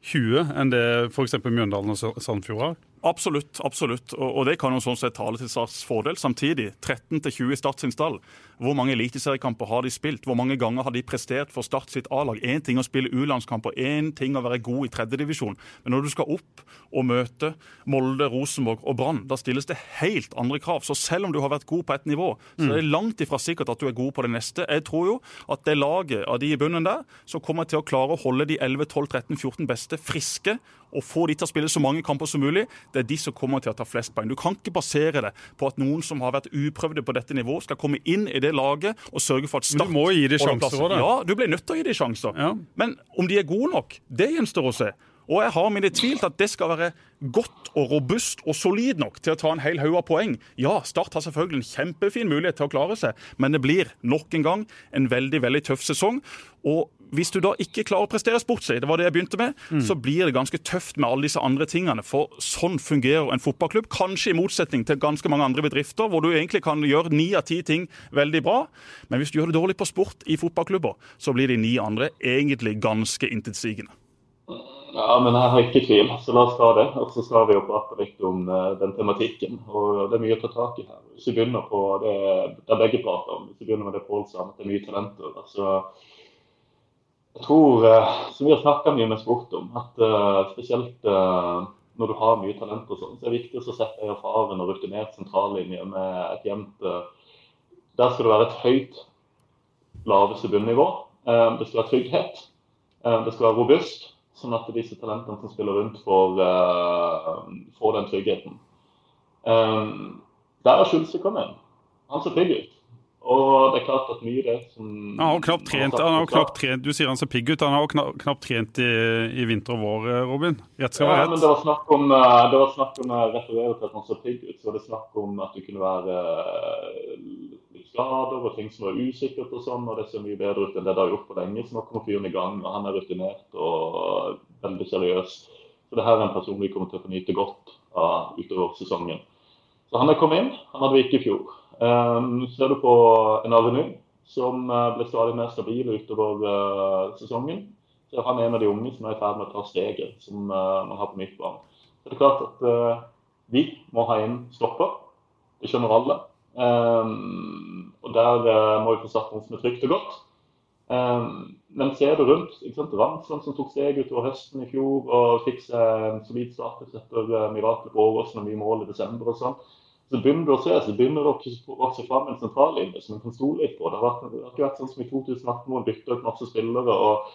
20 enn det f.eks. Mjøndalen og Sandfjord har. Absolutt. absolutt. Og, det kan jo sånn sett tale til Starts fordel. Samtidig, 13 20 i Start sin stall. Hvor mange eliteseriekamper har de spilt? Hvor mange ganger har de prestert for Start sitt A-lag? Én ting å spille U-landskamper, én ting å være god i tredjedivisjon. Men når du skal opp og møte Molde, Rosenborg og Brann, da stilles det helt andre krav. Så selv om du har vært god på ett nivå, så er det langt ifra sikkert at du er god på det neste. Jeg tror jo at det laget av de i bunnen der, som kommer til å klare å holde de 11, 12, 13, 14 beste friske og få de til å spille så mange kamper som mulig, det er de som kommer til å ta flest poeng. Du kan ikke basere det på at noen som har vært uprøvde på dette nivået, skal komme inn i det laget og sørge for at Start Men du må gi dem sjanser da. Ja, du blir nødt til å gi dem sjanser. Ja. Men om de er gode nok, det gjenstår å se. Og jeg har mine tvil til at det skal være godt og robust og solid nok til å ta en hel haug av poeng. Ja, Start har selvfølgelig en kjempefin mulighet til å klare seg, men det blir nok en gang en veldig veldig tøff sesong. Og hvis du da ikke klarer å prestere sportslig, det var det jeg begynte med, mm. så blir det ganske tøft med alle disse andre tingene. For sånn fungerer en fotballklubb. Kanskje i motsetning til ganske mange andre bedrifter, hvor du egentlig kan gjøre ni av ti ting veldig bra. Men hvis du gjør det dårlig på sport i fotballklubber, så blir de ni andre egentlig ganske intetsigende. Ja, men jeg har ikke tvil, så la oss ta det. Og så skal vi jo prate litt om uh, den tematikken. Og det er mye å ta tak i her. Hvis vi begynner på det, det begge prater om, hvis vi begynner med det Pål sa, at det er mye talenter. altså jeg tror, eh, som vi har snakka mye med sport om, at uh, spesielt uh, når du har mye talent og sånn, så er det viktig å sette en erfaren og rutinert sentrallinje med et jevnt Der skal det være et høyt laveste bunnivå. det skal være trygghet. det skal være robust, sånn at disse talentene som spiller rundt, får, får den tryggheten. der har Schulze kommet inn. Han ser trygg ut. Og det er klart at som Han har knapt trent, han har knapt trent Du sier han ser pigg ut. Han har knapt, knapt trent i, i, vinter og vår, eh, Robin. Rett skal være Ja, men det var snakk om eh, det var snakk om jeg refererer til at han så pigg ut. Så var det snakk om at det kunne være eh, skader og ting som var usikkert og sånn. Og det ser mye bedre ut enn det det har gjort på lenge. Så nå kommer fyren i gang, og han er rutinert og veldig seriøs. Så det her er en person vi kommer til å få nyte godt av utover sesongen. Så han er kommet inn. Han hadde vi ikke i fjor. Um, ser du på en Aveny som eh, ble stadig mer stabil utover eh, sesongen, så er han en av de unge som er i ferd med å ta steget som eh, man har på midtbanen. Det er klart at vi må ha inn stopper. Det skjønner alle. Um, og der må vi få satt noen som er trygt og godt. Um, men ser du rundt ikke sant? Ramsland som tok steg utover høsten i fjor og fikk seg en solid status etter miraklet på Åråsen og mye mål i desember og sånn. Så begynner du å se, så begynner det å vokse fram en sentrallinje som en kan stole på. Det har, vært, det har ikke vært sånn som i 2018 hvor en bytta ut masse spillere. og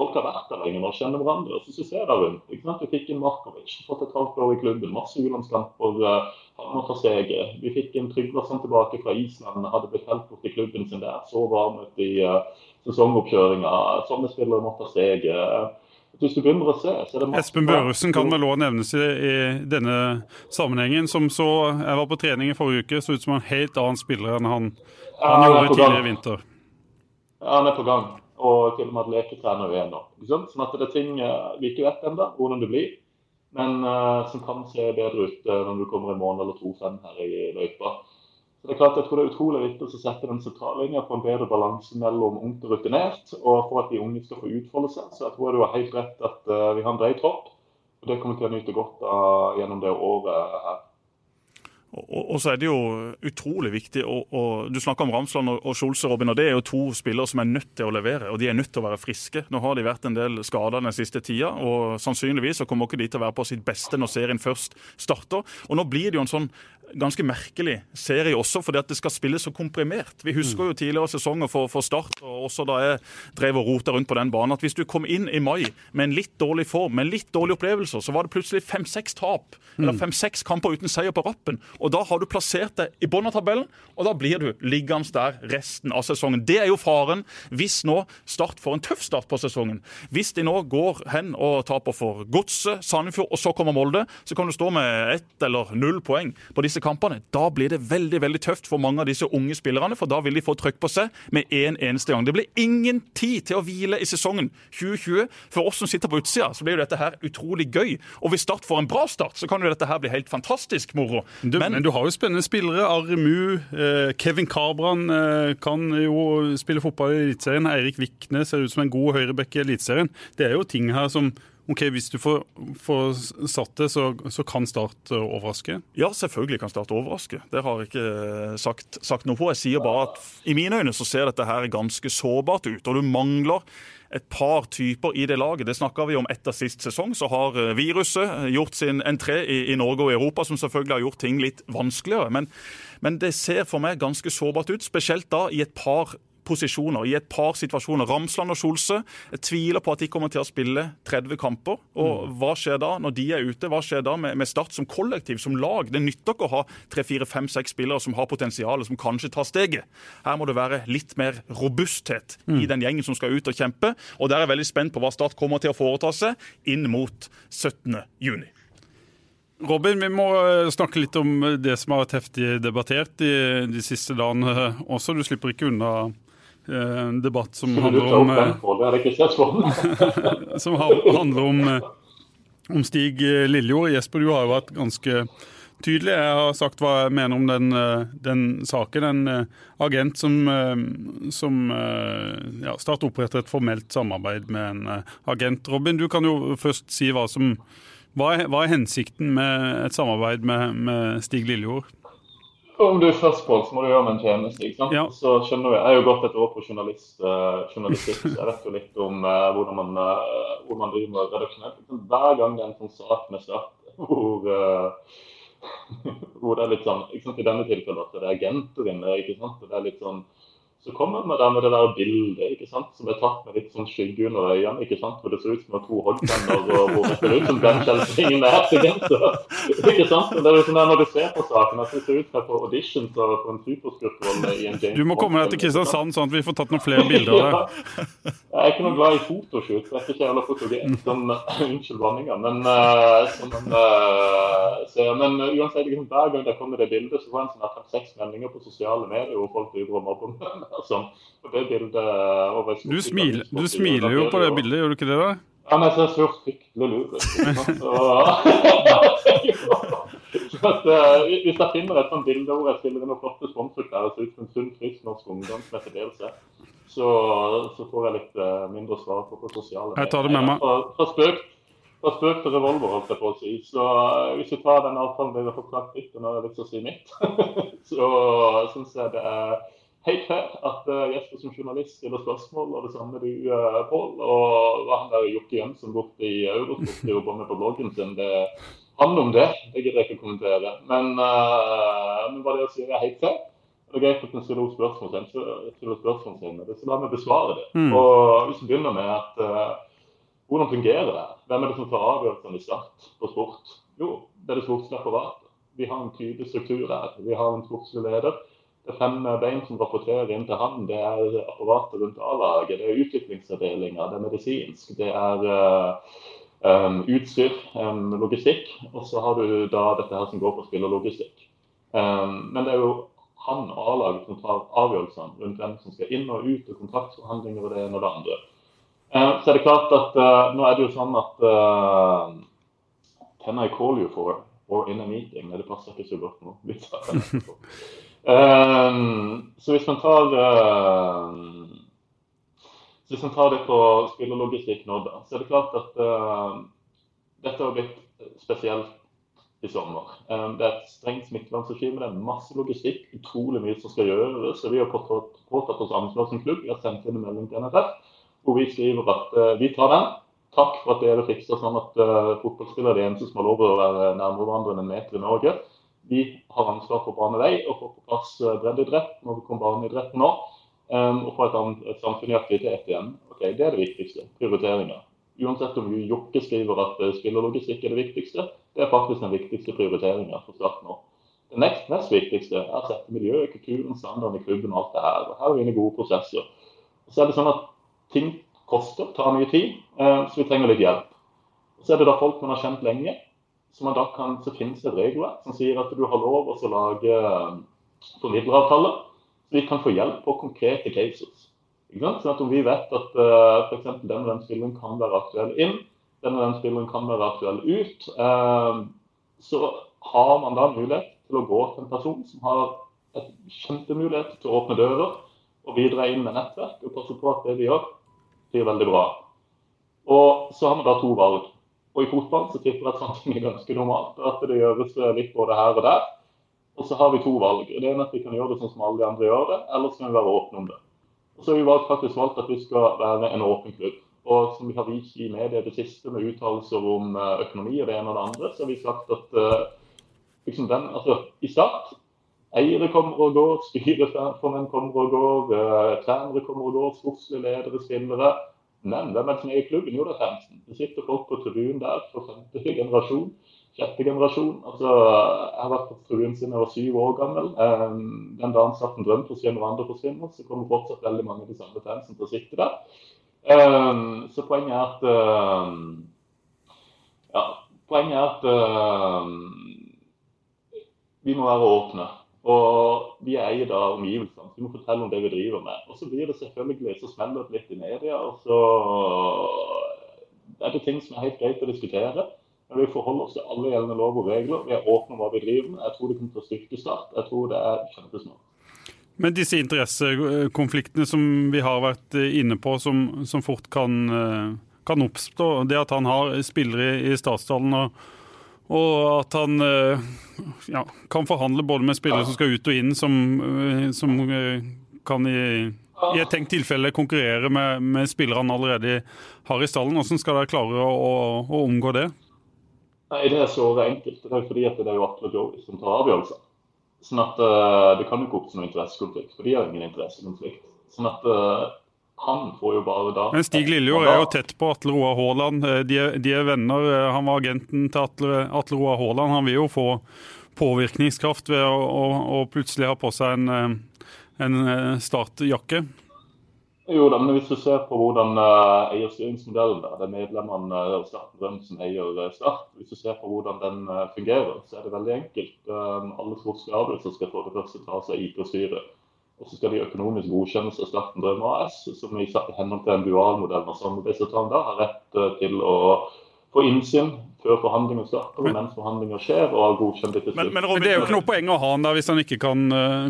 Folk har vært der lenge og kjenner hverandre. og så ser der rundt. ikke sant? Vi fikk en Markovic, fått et halvt år i klubben, masse U-landskamper. Uh, han må ta steget. Vi fikk en Tryggvason tilbake fra Island, hadde blitt helt bort i klubben sin der. Så varm ut i uh, sesongoppkjøringa. Sånne spillere må ta steget. Hvis du begynner å se, så er det masse Espen Børresen kan vel òg nevnes i, i denne sammenhengen. Som så Jeg var på trening i forrige uke, så ut som en helt annen spiller enn han, han Ja, gjorde tidligere i vinter. Ja, han er på gang. Og til og med leketrener igjen nå. Sånn at det er ting eh, vi ikke vet ennå hvordan det blir, men uh, som kan se bedre ut uh, når du kommer en måned eller to frem her i løypa. Så det er klart, Jeg tror det er utrolig viktig å sette den sentrallinja på en bedre balanse mellom ungt og rutinert, og for at de unge skal få utfolde seg. Så jeg tror du har helt rett at eh, vi har en bred tropp, og det kommer vi til å nyte godt av gjennom det året her. Og, og- så er det jo utrolig viktig, og, å, Du snakker om Ramsland og, og Scholze, Robin, og det er jo to spillere som er nødt til å levere. Og de er nødt til å være friske. Nå har de vært en del skader den siste tida, og sannsynligvis så kommer ikke de til å være på sitt beste når serien først starter. Og nå blir det jo en sånn ganske merkelig serie også, fordi at det skal spilles så komprimert. Vi husker jo tidligere sesonger for, for Start, og også da jeg drev og rota rundt på den banen, at hvis du kom inn i mai med en litt dårlig form, med litt dårlige opplevelser, så var det plutselig fem-seks tap, eller fem-seks kamper uten seier på rappen. Og da har du plassert deg i bunnen av tabellen, og da blir du liggende der resten av sesongen. Det er jo faren hvis nå Start får en tøff start på sesongen. Hvis de nå går hen og taper for Godset, Sandefjord, og så kommer Molde, så kan du stå med ett eller null poeng på disse kampene. Da blir det veldig veldig tøft for mange av disse unge spillerne, for da vil de få trøkk på seg med en eneste gang. Det blir ingen tid til å hvile i sesongen 2020. For oss som sitter på utsida, så blir jo dette her utrolig gøy. Og hvis Start får en bra start, så kan jo dette her bli helt fantastisk moro. Du, men, du har jo spennende spillere. Aremu, eh, Kevin Kabran eh, kan jo spille fotball i Eliteserien. Eirik Vikne ser ut som en god høyrebekk i Eliteserien. Det er jo ting her som ok, Hvis du får, får satt det, så, så kan Start eh, overraske. Ja, selvfølgelig kan Start overraske. Det har jeg ikke sagt, sagt noe på. Jeg sier bare at i mine øyne så ser dette her ganske sårbart ut. Og du mangler et par typer i det laget. Det snakka vi om etter sist sesong. Så har eh, viruset gjort sin entré i, i Norge og Europa, som selvfølgelig har gjort ting litt vanskeligere. Men, men det ser for meg ganske sårbart ut, spesielt da i et par posisjoner, i et par situasjoner. Ramsland og Skjolse tviler på at de kommer til å spille 30 kamper. Og hva skjer da når de er ute? Hva skjer da med, med Start som kollektiv, som lag? Det nytter ikke å ha tre, fire, fem, seks spillere som har potensial, som kanskje tar steget. Her må det være litt mer robusthet i den gjengen som skal ut og kjempe. Og der er jeg veldig spent på hva Start kommer til å foreta seg inn mot 17. juni. Robin, vi må eh, snakke litt om det som har vært heftig debattert de, de siste dagene eh, også. Du slipper ikke unna eh, en debatt som handler om, eh, som handler om, eh, om Stig eh, Lillejord. Jesper, du har jo vært ganske tydelig. Jeg har sagt hva jeg mener om den, eh, den saken. En eh, agent som, eh, som eh, ja, Start oppretter et formelt samarbeid med en eh, agent. Robin, du kan jo først si hva som hva er, hva er hensikten med et samarbeid med, med Stig Lillejord? Om du først, Pål, så må du gjøre meg en tjeneste. ikke sant? Ja. Så skjønner Jeg jeg har jo gått et år på journalist, uh, journalistikk, så jeg vet jo litt om uh, hvordan, man, uh, hvor man driver med redaksjonelt. Hver gang det er en sånn sak med Start hvor, eh, hvor det er litt sånn ikke sant, I denne tilfellet at det er agenter inne. ikke sant? Og det er litt sånn Så kommer vi der med det der bildet ikke sant, som er tatt med litt sånn skygge under øynene. ikke sant, Hvor det ser ut som to hoggtenner og hvor det ser ut som den skjelvingen er. Ikke sant? Det er jo sånn der Når du ser på saken, at det ser ut som på audition for en superskurkrolle i en James Du må komme deg til Kristiansand, sånn at vi får tatt noen flere bilder av det. Jeg er ikke noe glad i fotoshoot. Jeg er ikke heller fotogen. Sånn, unnskyld vanninga. Men, sånn, så, men uansett, liksom, hver gang det kommer det bildet, så får jeg en sånn fem-seks meldinger på sosiale medier hvor folk driver og mobber meg. Sånn. Det bildet du, smil, du smiler jo på det bildet, gjør du ikke det? da? Ja, men jeg ser så fryktelig lur ut. Uh, hvis jeg finner et sånt bilde hvor jeg stiller noen flotte sponsorklær og ser ut som en sunn, frisk norsk ungdom som heter så, så får jeg litt uh, mindre svar på, på sosiale. Jeg tar det med meg. Fra, spøk, fra spøk til revolver, holdt jeg på å si. Så uh, hvis du tar den avtalen fått sagt litt, og nå har jeg lyst til å si mitt, så syns jeg det er helt fair at uh, Jesper som journalist stiller spørsmål, og det samme du, uh, Pål. Og hva han der Jokke Jensen borte i Eurosport jobber med på bloggen sin, det han om det. Det gidder jeg ikke å kommentere. Men, uh, men hva det å si det er helt fair. Det er greit at en stiller spørsmål sin, men det så la meg besvare det. Mm. Og Hvis vi begynner med at uh, hvordan fungerer det? Hvem er det som tar avgjørelsene i start på sport? Jo, det er det sportslige apparatet. Vi har en tydelig struktur her. Vi har en sportslig leder er fem bein som rapporterer inn til han. Det er apparatet rundt A-laget, det er utviklingsavdelinga, det er medisinsk, det er um, utstyr, um, logistikk. Og så har du da dette her som går på spillerlogistikk. Um, men det er jo han og A-laget som tar avgjørelsene rundt hvem som skal inn og ut, og kontraktsforhandlinger og det ene og det andre. Uh, så er det klart at uh, nå er det jo sånn at uh, Can I call you for or in a meeting? Det passer ikke så godt nå. Um, så hvis man tar uh, hvis man tar det på spillerlogistikk nå, da, så er det klart at uh, dette har blitt spesielt i sommer. Um, det er et strengt smittevernregime, det er masse logistikk, utrolig mye som skal gjøres. Så vi har påtatt, påtatt oss ansvar som klubb. Vi har sendt inn en melding til NFF hvor vi skriver at uh, vi tar den. Takk for at dere fikser sånn at uh, fotballspillere er de eneste som har lov å være nærmere hverandre enn en meter i Norge. Vi har ansvar for bane vei og få på plass eh, breddeidrett når vi kommer barneidrett nå. Um, og få et, et samfunn i aktivitet igjen. Ok, Det er det viktigste. Prioriteringer. Uansett om Jokke skriver at uh, spillerlogistikk er det viktigste, det er faktisk den viktigste prioriteringa for Start nå. Det nest, nest viktigste er å sette miljøet, kulturen, standarden i klubben og alt det her. Og her er vi inne i gode prosesser. Og så er det sånn at ting koster, tar mye tid, uh, så vi trenger litt hjelp. Og så er det da folk man har kjent lenge, så, kan, så finnes det et regelverk som sier at du har lov å lage formidleravtaler, formidleravtale. Så vi kan få hjelp på konkrete cases. Sånn at Om vi vet at uh, f.eks. den og den spilleren kan være aktuell inn, den og den spilleren kan være aktuell ut, uh, så har man da mulighet til å gå til en person som har et kjempemulighet til å åpne dører og bidra inn med nettverk og passe på at det vi gjør, blir veldig bra. Og så har vi da to valg. Og i fotball så tipper jeg at sånne er ganske normalt. At det gjøres litt både her og der. Og så har vi to valg. Det ene er at vi kan gjøre det sånn som alle de andre gjør det, eller så kan vi være åpne om det. Og så har vi valgt, faktisk valgt at vi skal være en åpen klubb. Og som vi har vist i media det siste med uttalelser om eh, økonomi og det ene og det andre, så har vi sagt at uh, liksom den, altså, i start Eiere kommer og går, styreformenn kommer og går, uh, trenere kommer og går, sportslige ledere, spillere. Men hvem er det som er i klubben? Jo, det er fansen. Det sitter folk på tribunen der for femte generasjon. Sjette generasjon. Altså, jeg har vært på tribunen siden jeg var syv år gammel. Den dagen satt en drøm forsvinner og andre forsvinner, så kommer fortsatt veldig mange av de samme fansen til å sitte der. Så poenget er at Ja, poenget er at vi må være åpne. Og vi eier da omgivelsene, vi må fortelle om det vi driver med. Og så blir det selvfølgelig, så smeller det litt i media, og så er det ting som er helt greit å diskutere. Men vi forholder oss til alle gjeldende lov og regler. Vi er åpne om hva vi driver med. Jeg tror det kommer til å styrke Start. Jeg tror det er kjempesmart. Men disse interessekonfliktene som vi har vært inne på, som, som fort kan, kan, oppstå, det at han har spillere i, i Statsdalen og og at han eh, ja, kan forhandle både med spillere som skal ut og inn, som, eh, som eh, kan i, i, et tenkt tilfelle konkurrere med, med spillere han allerede har i stallen. Hvordan skal dere klare å, å, å omgå det? Nei, Det er så enkelt. Det er fordi det er jo Atle Jovi som tar avgjørelser. Sånn at Det kan jo ikke oppstå noen interessekonflikt, for de har ingen interessekonflikt. Sånn at han får jo bare da Men Stig Lillejord er jo tett på Atle Roar Haaland. De, de, er venner. Han var agenten til Atle, Atle Roar Haaland. Han vil jo få påvirkningskraft ved å, å, å plutselig ha på seg en, en startjakke. Jo da, men hvis du ser på hvordan uh, eierstyringsmodellen der, det er medlemmene uh, Starten Drøm som eier uh, Start. Hvis du ser på hvordan den uh, fungerer, så er det veldig enkelt. Alle sportslige avgjørelser skal for det første tas av IT-styret. Og så skal de økonomisk godkjennes av Starten Drøm AS, som i henhold til en dualmodell med samarbeidsavtalen da har rett til å få innsyn før forhandlinger starter, og mens forhandlinger skjer, og har godkjent det til slutt. Men, men, men, det er jo ikke noe poeng å ha han der hvis han ikke kan,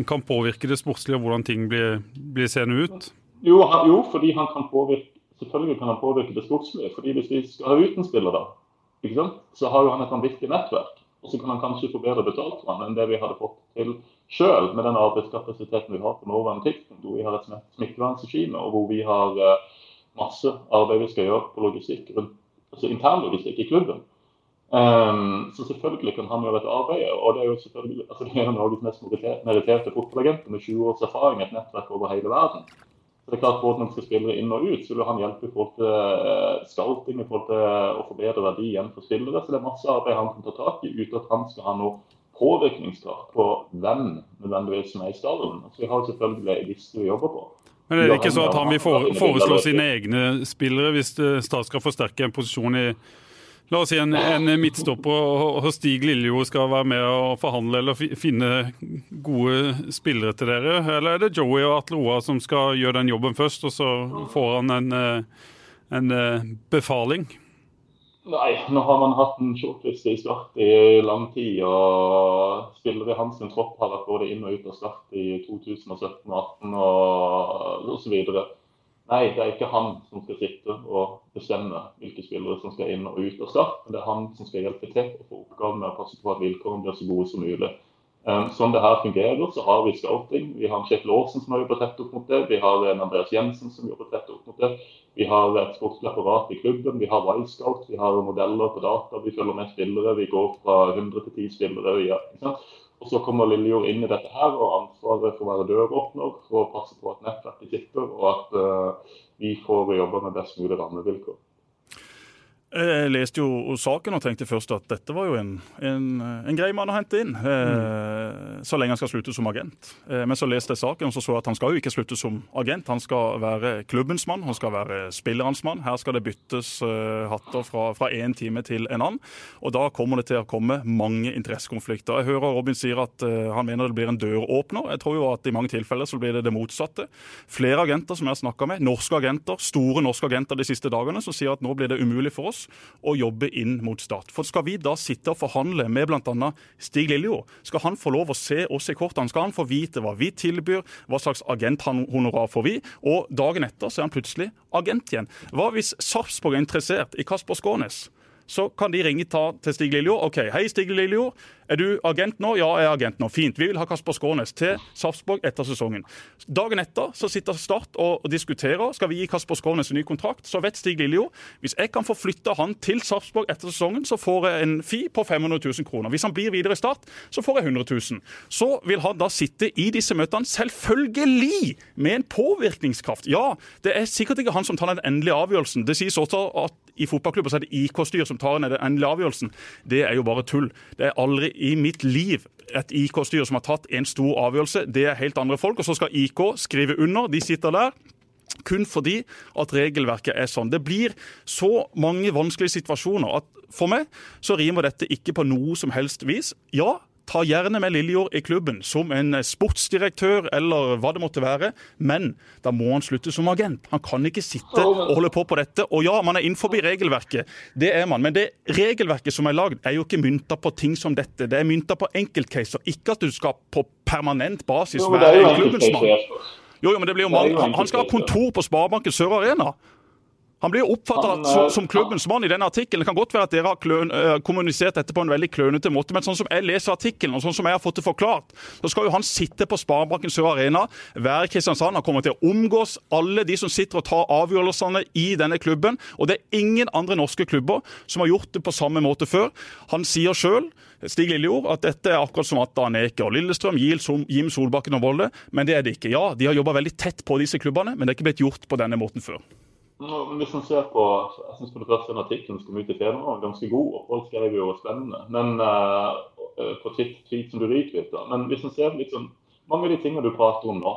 kan påvirke det sportslige og hvordan ting blir, blir seende ut? Jo, han, jo, fordi han kan påvirke selvfølgelig kan han påvirke det sportslige. fordi Hvis vi skal ha ut en spiller, da, ikke sant? så har jo han et vanvittig nettverk. Og så kan han kanskje få bedre betalt for han enn det vi hadde fått til sjøl med den arbeidskapasiteten vi har på nåværende tidspunkt. Hvor vi har et smittevernregime, og hvor vi har uh, masse arbeid vi skal gjøre på logistikk altså internlogistikk i klubben. Um, så selvfølgelig kan han gjøre dette arbeid. Og det er jo selvfølgelig, altså det er Norges mest meritterte fotballagenter med 20 års erfaring, et nettverk over hele verden. Så det er klart Både når man skal spille inn og ut, så vil han hjelpe i forhold til eh, scouting, i til å forbedre verdi igjen for spillere. Så det er masse arbeid han kan ta tak i, uten at han skal ha noe påvirkningskraft på hvem nødvendigvis som er i stallen. Så vi har selvfølgelig en liste vi jobber på. Men er det ikke så at han vil foreslå sine egne spillere hvis Start skal forsterke en posisjon i La oss si en, en midtstopper og Stig Lillejord skal være med og forhandle eller finne gode spillere til dere? Eller er det Joey og Atle Roa som skal gjøre den jobben først, og så får han en, eh, en eh, befaling? Nei, nå har man hatt en shortliste i Start i lang tid. Og spillere i hans tropp har vært både inn og ut av Start i 2017 og 2018 og osv. Nei, det er ikke han som skal sitte og bestemme hvilke spillere som skal inn og ut av start. Men det er han som skal hjelpe til å få oppgaven med å passe på at vilkårene blir så gode som mulig. Um, sånn det her fungerer, så har vi scouting. Vi har en Kjetil Aasen som jobbet tett opp mot det. Vi har en Andreas Jensen som jobber tett opp mot det. Vi har et sportslig apparat i klubben. Vi har Y-scout. Vi har modeller på data. Vi følger med spillere. Vi går fra 100 til 10 spillere. Ja, og Så kommer Lillejord inn i dette her og ansvaret for å være døråpner, for å passe på at nettverket tipper, og at uh, vi får jobbe med best mulig rammevilkår. Jeg leste jo saken og tenkte først at dette var jo en, en, en grei mann å hente inn. Mm. så lenge han skal slutte som agent. Eh, men så leste jeg saken og så så at han skal jo ikke slutte som agent. Han skal være klubbens mann, han skal være spillerens mann. Her skal det byttes eh, hatter fra én time til en annen. Og da kommer det til å komme mange interessekonflikter. Jeg hører Robin sier at eh, han mener det blir en døråpner. Jeg tror jo at i mange tilfeller så blir det det motsatte. Flere agenter som jeg har snakka med, norske agenter, store norske agenter de siste dagene, som sier at nå blir det umulig for oss å jobbe inn mot stat. For Skal vi da sitte og forhandle med bl.a. Stig Lillejord, skal han få lov å se oss i kortene? Skal han få vite hva vi tilbyr, hva slags agenthonorar får vi? Og dagen etter så er han plutselig agent igjen. Hva hvis Sarpsborg er interessert i Kasper Skånes? Så kan de ringe til Stig Lillejord. OK, hei, Stig Lillejord. Er du agent nå? Ja, jeg er agent nå. Fint. Vi vil ha Kasper Skånes til Sarpsborg etter sesongen. Dagen etter så sitter Start og diskuterer. Skal vi gi Kasper Skånes en ny kontrakt? Så vet Stig Lillejord hvis jeg kan få flytta han til Sarpsborg etter sesongen, så får jeg en fi på 500 000 kroner. Hvis han blir videre i Start, så får jeg 100 000. Så vil han da sitte i disse møtene, selvfølgelig med en påvirkningskraft. Ja, det er sikkert ikke han som tar den endelige avgjørelsen. Det sies også at i fotballklubber så er det IK-styr som tar den endelige avgjørelsen. Det er jo bare tull. Det er aldri i mitt liv et IK-styre som har tatt en stor avgjørelse. Det er helt andre folk. Og så skal IK skrive under. De sitter der. Kun fordi at regelverket er sånn. Det blir så mange vanskelige situasjoner at for meg så rimer dette ikke på noe som helst vis. Ja, Ta gjerne med Lillejord i klubben som en sportsdirektør eller hva det måtte være, men da må han slutte som agent. Han kan ikke sitte og holde på på dette. Og ja, man er innenfor regelverket, det er man. Men det regelverket som er lagd, er jo ikke mynta på ting som dette. Det er mynta på enkeltcaser, ikke at du skal på permanent basis være en klubbens mann. Jo, jo, men det blir jo mange. Han skal ha kontor på Sparebanken Sør Arena. Han blir oppfatta som, eh, som klubbens mann i denne artikkelen. Det kan godt være at dere har kløn, eh, kommunisert dette på en veldig klønete måte, men sånn som jeg leser artikkelen, og sånn som jeg har fått det forklart, så skal jo han sitte på Sparebanken Sør Arena, være i Kristiansand. Han kommer til å omgås alle de som sitter og tar avgjørelsene i denne klubben. Og det er ingen andre norske klubber som har gjort det på samme måte før. Han sier sjøl Stig Lillejord, at dette er akkurat som at Aneke og Lillestrøm, Jim Solbakken og Volle, men det er det ikke. Ja, de har jobba veldig tett på disse klubbene, men det er ikke blitt gjort på denne måten før. Hvis man ser på, jeg synes for det første den artikkelen som kom ut i Fedrelandet var ganske god, og folk skrev jo spennende. Men uh, på tweet, som du retweeter. Men hvis man ser litt sånn, mange av de tingene du prater om nå,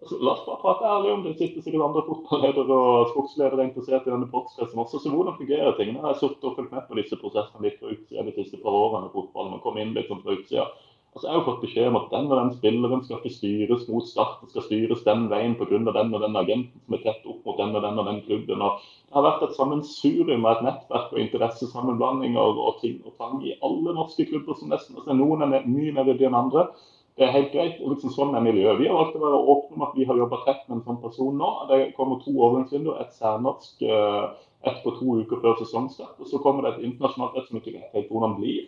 altså, la oss bare prate ærlig om det. Det sitter sikkert andre fotballedere og skogsledere interessert i denne podkasten også. Så hvordan fungerer tingene? Jeg har sittet og fulgt med på disse prosessene litt fra utsida de siste par årene i fotballen. Man kom inn litt sånn fra utsida. Altså, jeg har jo fått beskjed om at den og den spilleren skal ikke styres mot Start, skal styres den veien pga. den og den agenten som er tett opp mot den og den og den klubben. Og det har vært et sammensurium av et nettverk og interessesammenblandinger og ting og tang i alle norske klubber som nesten altså, Noen er mye mer ryddige enn andre. Det er helt greit. og liksom Sånn er miljøet. Vi har valgt å være åpne om at vi har jobba tett med en sånn person nå. Det kommer to overgangsvinduer. Et særnorsk eh, ett på to uker før sesongstart. Og så kommer det et internasjonalt et som ikke vet helt hvordan blir.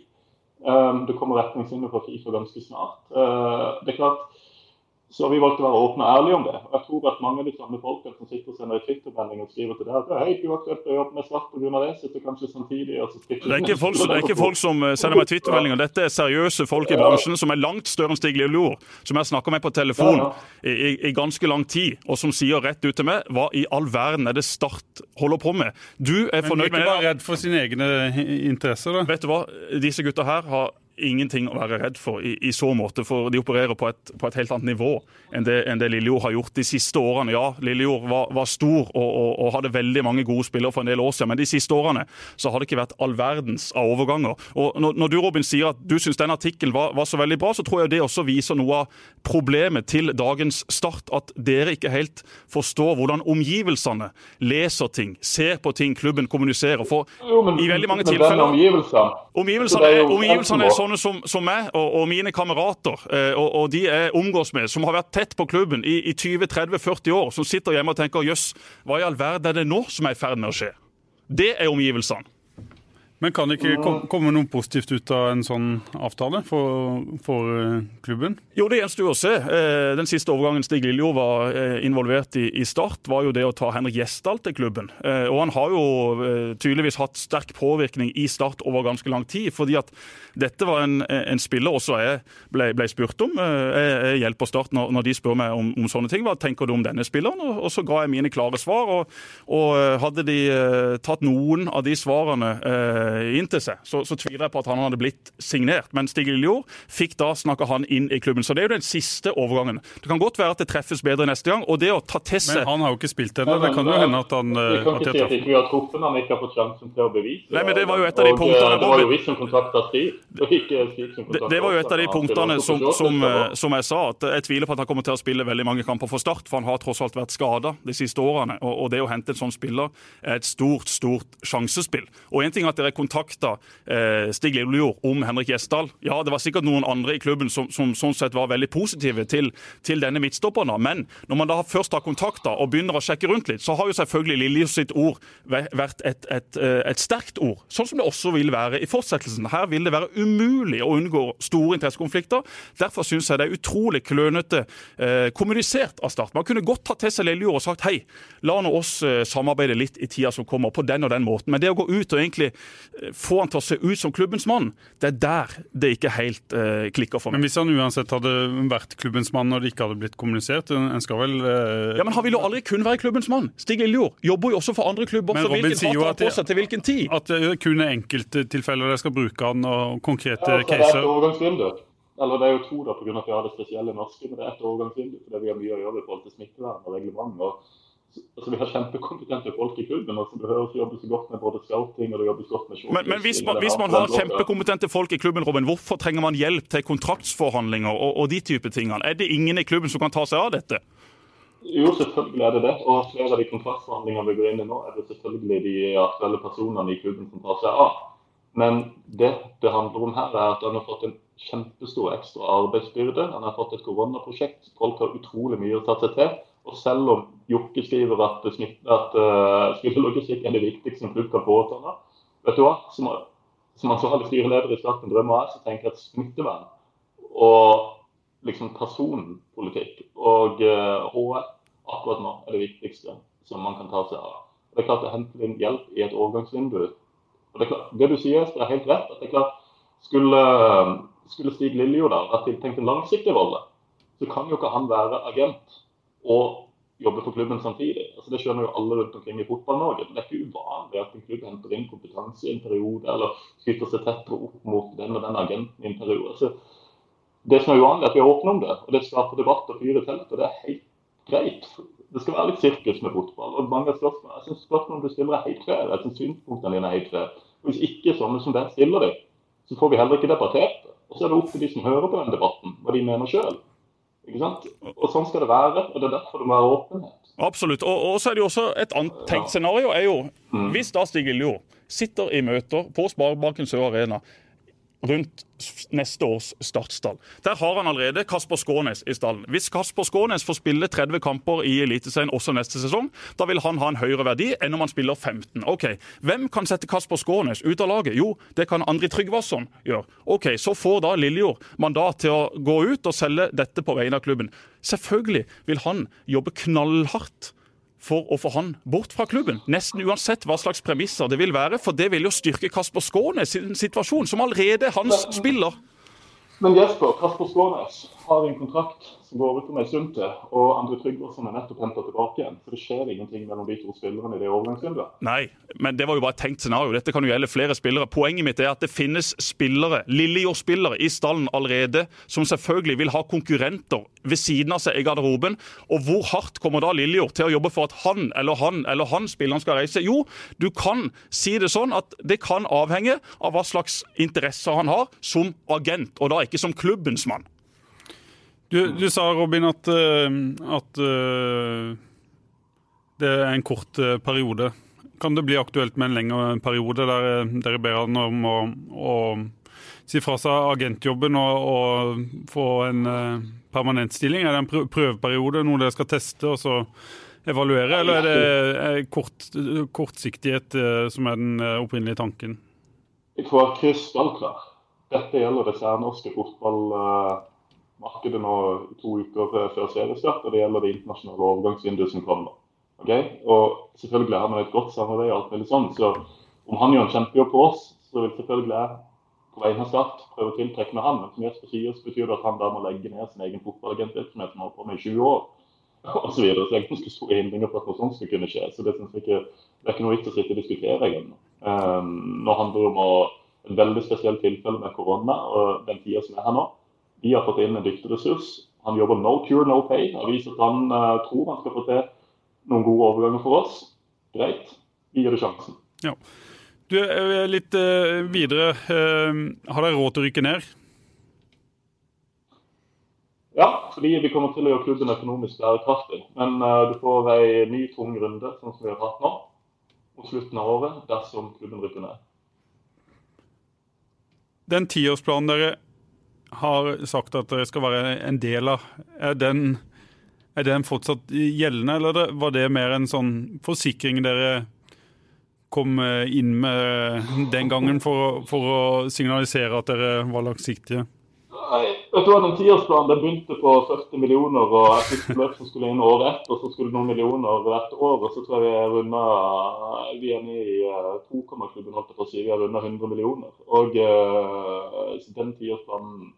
Ehm, det kommer retningslinjer fra Fifa ganske snart. Eh, det er klart, så vi valgte å være åpne og ærlige om det. Og jeg tror at mange av de samme folkene som sitter og sender i Twitter-melding og skriver til deg at det er helt uaktuelt å jobbe med svart pga. det, sitter kanskje samtidig og så det er, ikke folk, det er ikke folk som eh, sender meg Twitter-meldinger. Dette er seriøse folk i bransjen som er langt større enn Stig Lillejord, som jeg snakker med på telefon i, i, i, ganske lang tid, og som sier rett ut til meg hva i all verden er det Start holder på med? Du er fornøyd med det? Men ikke bare redd for sine egne interesser, da? Vet du hva, disse gutta her har ingenting å være redd for i, i så måte, for de opererer på et, på et helt annet nivå enn det, enn det Lillejord har gjort de siste årene. Ja, Lillejord var, var stor og, og, og, hadde veldig mange gode spillere for en del år siden, men de siste årene så har det ikke vært all verdens av overganger. Og Når, når du Robin, sier at du syns den artikkelen var, var, så veldig bra, så tror jeg det også viser noe av problemet til dagens Start. At dere ikke helt forstår hvordan omgivelsene leser ting, ser på ting klubben kommuniserer. For jo, men, i veldig mange tilfeller Omgivelsene er, omgivelsene er sånne som, som meg og, og, mine kamerater eh, og, og, de jeg omgås med, som har vært tett på klubben i, i 20-30-40 år, som sitter hjemme og tenker jøss, hva i all verden er det nå som er i ferd med å skje? Det er omgivelsene. Men kan det ikke komme noe positivt ut av en sånn avtale for, for eh, klubben? Jo, det gjenstår å se. Eh, den siste overgangen Stig Liljo var eh, involvert i, i Start, var jo det å ta Henrik Gjesdal til klubben. Og han har jo tydeligvis hatt sterk påvirkning i Start over ganske lang tid. fordi at dette var en, en spiller også jeg ble, ble spurt om. Jeg, jeg hjelper Start når, når, de spør meg om, om, sånne ting. Hva tenker du om denne spilleren? Og, og så ga jeg mine klare svar. Og, og hadde de tatt noen av de svarene Eh, inn til seg, så, så, tviler jeg på at han hadde blitt signert. Men Stig Lillejord fikk da snakka han inn i klubben. Så det er jo den siste overgangen. Det kan godt være at det treffes bedre neste gang. og det å ta til seg... Men han har jo ikke spilt ennå. Det kan jo hende at han Vi kan ikke si at ikke vi har truffet han ikke har fått sjansen til å bevise Nei, men Det var jo et av de eh, punktene Det var jo vi som kontakta Stig, og ikke Stig som kontakta det, det var jo et av de punktene som, som, som, jeg sa, at jeg tviler på at han kommer til å spille veldig mange kamper for Start, for han har tross alt vært skada de siste årene. Og, og det å hente en sånn spiller er et stort, stort sjansespill. Og en ting er at dere kontakta eh, Stig Lillejord om Henrik Gjesdal. Ja, det var sikkert noen andre i klubben som, som sånn sett var veldig positive til, til denne midtstopperen. Men når man da først har kontakta og begynner å sjekke rundt litt, så har jo selvfølgelig Lillejord sitt ord vært et, et, eh, et, sterkt ord. Sånn som det også vil være i fortsettelsen. Her vil det være umulig å unngå store interessekonflikter. Derfor syns jeg det er utrolig klønete eh, kommunisert av Start. Man kunne godt tatt til seg Lillejord og sagt hei, la nå oss eh, samarbeide litt i tida som kommer, på den og den måten. Men det å gå ut og egentlig få han til å se ut som klubbens mann, det er der det ikke helt uh, klikker for meg. Men hvis han uansett hadde vært klubbens mann når det ikke hadde blitt kommunisert, en skal vel uh... Ja, Men han vil jo aldri kun være klubbens mann. Stig Lillejord jobber jo også for andre klubber. Men så Robin sier jo at, det, til hvilken tid? at det kun er enkelttilfeller de skal bruke han, og konkrete ja, altså, caser. Eller det er jo to da, pga. at vi har det spesielle norske, men det er ett overgangsvindu fordi vi har mye å gjøre i forhold til smittevern og reglement. og altså Vi har kjempekompetente folk i klubben. altså Det høres jobbes godt med både scouting og det jobbes godt med shortlist. Men, men hvis, man, hvis man har kjempekompetente folk i klubben, Robin, hvorfor trenger man hjelp til kontraktsforhandlinger og, og de type tingene? Er det ingen i klubben som kan ta seg av dette? Jo, selvfølgelig er det det. Og flere av de kontraktsforhandlingene vi går inn i nå, er det selvfølgelig de aktuelle personene i klubben som tar seg av. Men det det handler om her, er at han har fått en kjempestor ekstra arbeidsbyrde. Han har fått et koronaprosjekt. Folk har utrolig mye å ta seg til. Og selv om Jokke skriver at, at uh, spillelogistikk er det viktigste en klubb kan påta seg, vet du hva? Som, som ansvarlig styreleder i Starten Drømmer AS, så tenker jeg at smittevern og liksom personpolitikk og uh, HR akkurat nå er det viktigste som man kan ta seg av. Det er klart å hente inn hjelp i et overgangsvindu. Og Det, klart, det du sier, er helt rett. at det er klart, Skulle, skulle Stig Lillejord vært tiltenkt en langsiktig rolle, så kan jo ikke han være agent og jobbe for klubben samtidig. Altså Det skjønner jo alle rundt omkring i Fotball-Norge. Det er ikke uvanlig at en klubb henter inn kompetanse i en periode, eller knytter seg tettere opp mot den og den agenten i en periode. Altså, det som er uvanlig, er at vi er åpne om det, og det skaper debatt og fyrer telt. og Det er helt greit. Det skal være litt sirkus med fotball. og mange spørsmål, Jeg syns spørsmålene du stiller er helt fair. Jeg synes synspunktene dine er helt fair. Hvis ikke sånne som deg stiller dem, så får vi heller ikke debattert det. Og så er det opp til de som hører på den debatten, hva de mener sjøl. Og sånn skal det være. og Det er derfor det må være åpenhet. Absolutt. Og, og så er det jo også et annet tenkt scenario er jo mm. hvis da Stig Iljord sitter i møter på Sparebanken Sør Arena rundt neste års startstall. Der har han allerede Kasper Skånes i stallen. Hvis Kasper Skånes får spille 30 kamper i Eliteserien også neste sesong, da vil han ha en høyere verdi enn om han spiller 15. Ok, Hvem kan sette Kasper Skånes ut av laget? Jo, det kan Andri Tryggvason gjøre. Ok, Så får da Lillejord mandat til å gå ut og selge dette på vegne av klubben. Selvfølgelig vil han jobbe knallhardt for å få han bort fra klubben. Nesten uansett hva slags premisser det vil være. For det vil jo styrke Kasper Skånes sin situasjon, som allerede hans spiller. Men Jesper, Kasper Skånes har en kontrakt som går ut om ei stund til, og Andre Tryggvason er nettopp henta tilbake igjen. Så det skjer ingenting mellom de to spillerne i det overgangsvinduet. Nei, men det var jo bare et tenkt scenario. Dette kan jo gjelde flere spillere. Poenget mitt er at det finnes spillere, Lillejord-spillere i stallen allerede, som selvfølgelig vil ha konkurrenter ved siden av seg i garderoben. Og hvor hardt kommer da Lillejord til å jobbe for at han eller han eller han spilleren skal reise? Jo, du kan si det sånn at det kan avhenge av hva slags interesser han har som agent, og da ikke som klubbens mann. Du, du sa, Robin, at, eh, at uh, det er en kort uh, periode. Kan det bli aktuelt med en lengre periode der dere ber han om å, å si fra seg agentjobben og, og få en permanent stilling? Er det en prøveperiode, noe dere skal teste og så evaluere, eller er det kort, kortsiktighet som er den opprinnelige tanken? Jeg tror krystallklar. Dette gjelder det særnorske fotball markedet nå to uker før seriestart, og det gjelder det internasjonale overgangsvinduet som kommer. Okay? Og selvfølgelig har vi et godt samarbeid, og alt mulig sånn, så om han gjør en kjempejobb på oss, så vil selvfølgelig jeg på vegne av Start prøve å tiltrekke meg han. Men som Jesper sier, så betyr det at han da må legge ned sin egen fotballagentvirksomhet som han har på med i 20 år. Og så, videre. så det er ganske store hindringer for at noe sånt skal kunne skje. Så det synes jeg ikke, det er ikke noe vits å sitte og diskutere igjen. Um, nå handler det om å, et veldig spesielt tilfelle med korona og den tida som er her nå. De har fått inn en dyktig ressurs. Han jobber no cure, no pay. Har vist at han uh, tror han skal få til noen gode overganger for oss. Greit, vi gir det sjansen. Ja. Du, eh, litt uh, videre. Uh, har dere råd til å rykke ned? Ja, fordi vi kommer til å gjøre klubben økonomisk bærekraftig. Men du får ei ny, tung runde, sånn som vi har hatt nå, mot slutten av året, dersom klubben rykker ned. Den tiårsplanen dere har sagt at dere skal være en del av, er den, er den fortsatt gjeldende, eller var det mer en sånn forsikring dere kom inn med den gangen for, for å signalisere at dere var langsiktige? Nei, vet du hva, Den tiårsplanen begynte på 40 millioner, og et visst beløp som skulle inn året etter, og så skulle noen millioner hvert år. og Så tror jeg vi runda Vi er nede i uh, eh, holdt si. Vi har runda 100 millioner. Og så den tiårsplanen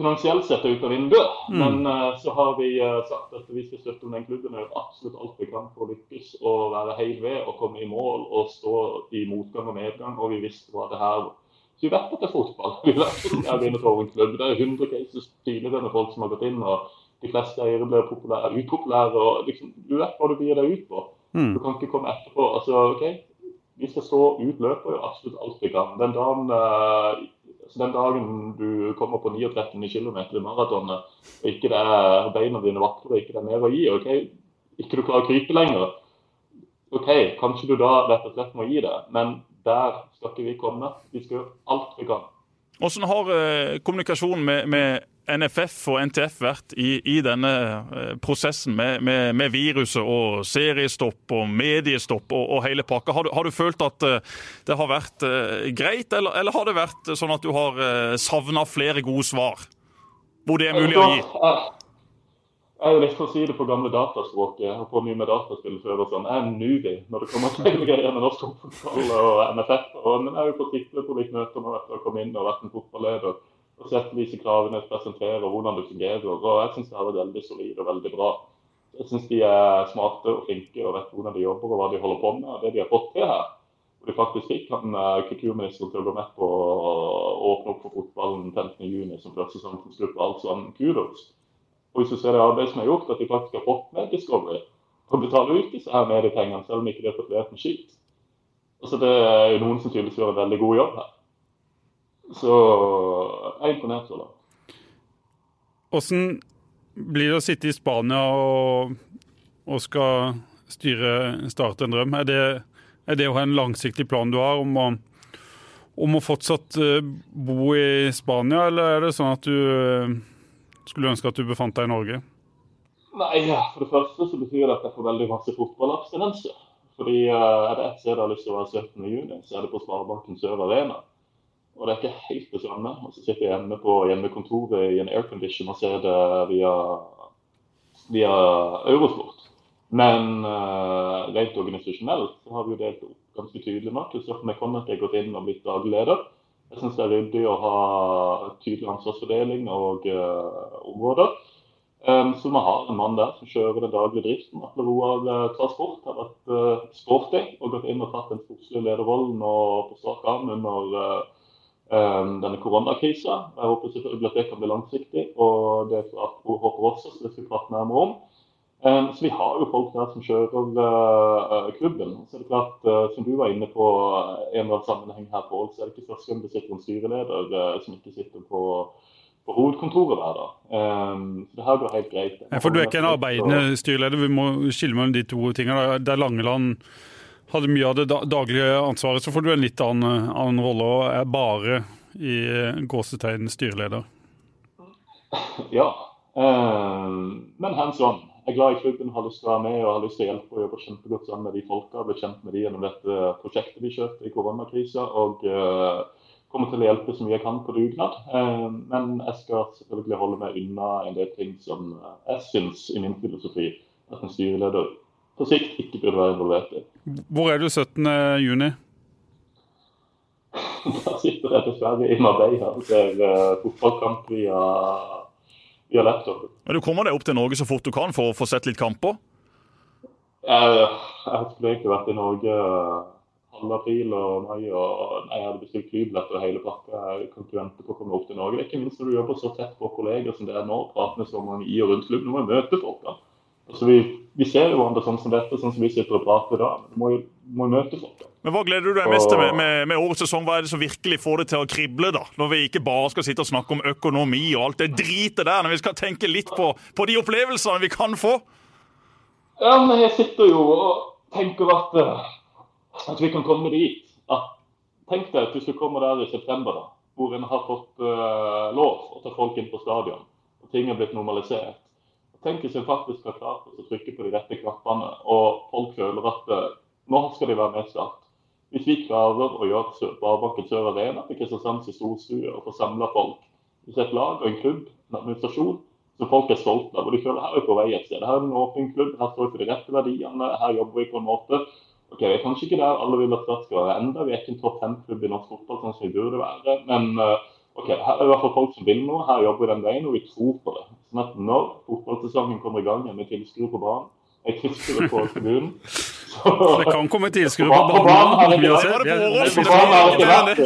finansielt sett ute av vinduet. Mm. Men uh, så har vi uh, sagt at vi skal støtte den klubben og gjøre absolutt alt vi kan for å lykkes og være heil ved og komme i mål og stå i motgang og medgang. Og vi visste hva det her så vi vet at det er fotball. Vi vet at det er en klubb. Det er 100 cases tidligere med folk som har gått inn, og de fleste eiere blir populære, upopulære. og liksom, Du vet hva du gir deg ut på. Mm. Du kan ikke komme etterpå. altså, ok, Vi skal stå ut løpet og absolutt alt vi kan. Den dagen, uh, den dagen du kommer på 39 km i maratonet, og ikke det er beina dine vakler og ikke det er mer å gi, ok, ikke du klarer å krype lenger, ok, kanskje du da rett og slett må gi det. Men der skal ikke vi komme. Vi skal gjøre alt vi kan. Hvordan har eh, kommunikasjonen med, med NFF og NTF vært i, i denne eh, prosessen med, med, med, viruset og seriestopp og mediestopp og, og hele pakka? Har du, har du, følt at det har vært greit, eller, eller, har det vært sånn at du har savna flere gode svar? Hvor det er mulig å gi? Jeg for å si det på gamle dataspråket. Jeg har på mye med dataspill før og sånn. Jeg er newbie når det kommer til greier med norsk fotball og NFF. Og, men jeg har jo fått titte på litt møter med etter å komme inn og vært en fotballeder. Og sett disse kravene presenterer og hvordan det fungerer. Og jeg syns det her er veldig solid og veldig bra. Jeg syns de er smarte og flinke og vet hvordan de jobber og hva de holder på med. Og det de har fått til her. Og de faktisk fikk han eh, kulturministeren til å gå med på å åpne opp for fotballen 15.6 som første samfunnsgruppe. Altså en kudos. Og hvis du ser det arbeidet som er gjort, at de faktisk har fått med Discovery på å betale ut disse her mediepengene, selv om ikke de har fått levert en skit. Altså, det er jo noen som tydeligvis gjør en veldig god jobb her. Så jeg er imponert så langt. Hvordan blir det å sitte i Spania og, og skal styre Starte en drøm? Er det, er det å ha en langsiktig plan du har om å, om å fortsatt eh, bo i Spania, eller er det sånn at du eh, skulle ønske at du befant deg i Norge? Nei, For det første så betyr det at jeg får veldig masse fotballabstinenser. Fordi uh, Er det ett sted jeg har lyst til å være 17.6, så er det på Sparebanken Sør Arena. Og det er ikke helt det samme. Og så sitter jeg hjemme på hjemmekontoret i en aircondition og ser det via, via Eurosport. Men uh, rent organisasjonelt så har vi jo delt opp ganske tydelig nok. Kristoffer McConnett er gått inn og blitt daglig leder. Jeg syns det er ryddig å ha tydelig ansvarsfordeling og uh, områder. Um, så vi har en mann der som kjører den daglige driften. Atle Roar uh, Transport har vært uh, sporty og gått inn og tatt den sportslige lederrollen og på strak arm under um, denne koronakrisa. Jeg håper selvfølgelig at det kan bli langsiktig, og det håper også, så det skal vi prate nærmere om. Um, så vi har jo folk der som kjører uh, klubben. Så det er klart, uh, Som du var inne på en eller annen sammenheng her, på Ål, så er det ikke første gang det sitter en styreleder som ikke sitter på, på hovedkontoret hver dag. Um, så det her går helt greit. Ja, for du er ikke en arbeidende styreleder, vi må skille mellom de to tingene. Det er Langeland hadde mye av det daglige ansvaret, så får du en litt annen, annen rolle og er bare i gåsetegn styreleder. Ja, um, men hands on Jeg er glad i klubben, har lyst til å være med og har lyst til å hjelpe og jobbe kjempegodt sammen med de folka. Blitt kjent med de gjennom dette prosjektet vi kjørte i koronakrisa. Og uh, kommer til å hjelpe så mye jeg kan på dugnad. Men jeg skal selvfølgelig holde meg unna en del ting som jeg syns i min filosofi at en styreleder på sikt ikke burde være involvert i. Hvor er du 17. juni? da sitter jeg dessverre i Marbella og ser uh, fotballkamp via via laptopen. Men Du kommer deg opp til Norge så fort du kan for å få sett litt kamper? Jeg, jeg skulle egentlig vært i Norge eh, halv april og mai. og Jeg hadde bestilt flybilletter og hele pakka. Jeg kan ikke vente på å komme opp til Norge. Ikke minst når du jobber så tett på kolleger som det er nå, prater med så mange i og rundt klubben. Nå må jeg møte folk. da. Altså, vi, vi, ser jo hverandre sånn som dette, sånn som vi sitter og prater da. Vi må jo må møte folk. Men Hva gleder du deg mest til med, med, med, årets sesong? Hva er det som virkelig får det til å krible? da? Når vi ikke bare skal sitte og snakke om økonomi og alt det dritet der, når vi skal tenke litt på, på de opplevelsene vi kan få? Ja, men jeg sitter jo og tenker at, eh, at vi kan komme dit. At, tenk deg at hvis du kommer der i september, da, hvor en har fått uh, lov å ta folk inn på stadion, og ting er blitt normalisert. Tenk hvis en faktisk har klart å trykke på de rette knappene, og folk føler at uh, nå skal de være med Start. Hvis vi klarer å gjøre Barbakken Sør Arena til Kristiansands storstue og få samla folk Hvis et lag og en klubb, en administrasjon, som folk er stolte av, og de føler her er vi på vei et sted. Her er en åpen klubb, her står vi for de rette verdiene, her jobber vi på en måte. Ok, Vi er kanskje ikke der alle vil at Start skal være enda, vi er ikke en topp fem-klubb i norsk fotball sånn som vi burde være. Men eh, ok, her er i hvert fall folk som vil noe, her jobber vi den veien, og vi tror på det. Sånn at når fotballsesongen kommer i gang med tilskuere på banen, jeg tilskuere på tribunen det kan komme tilskuere på banen.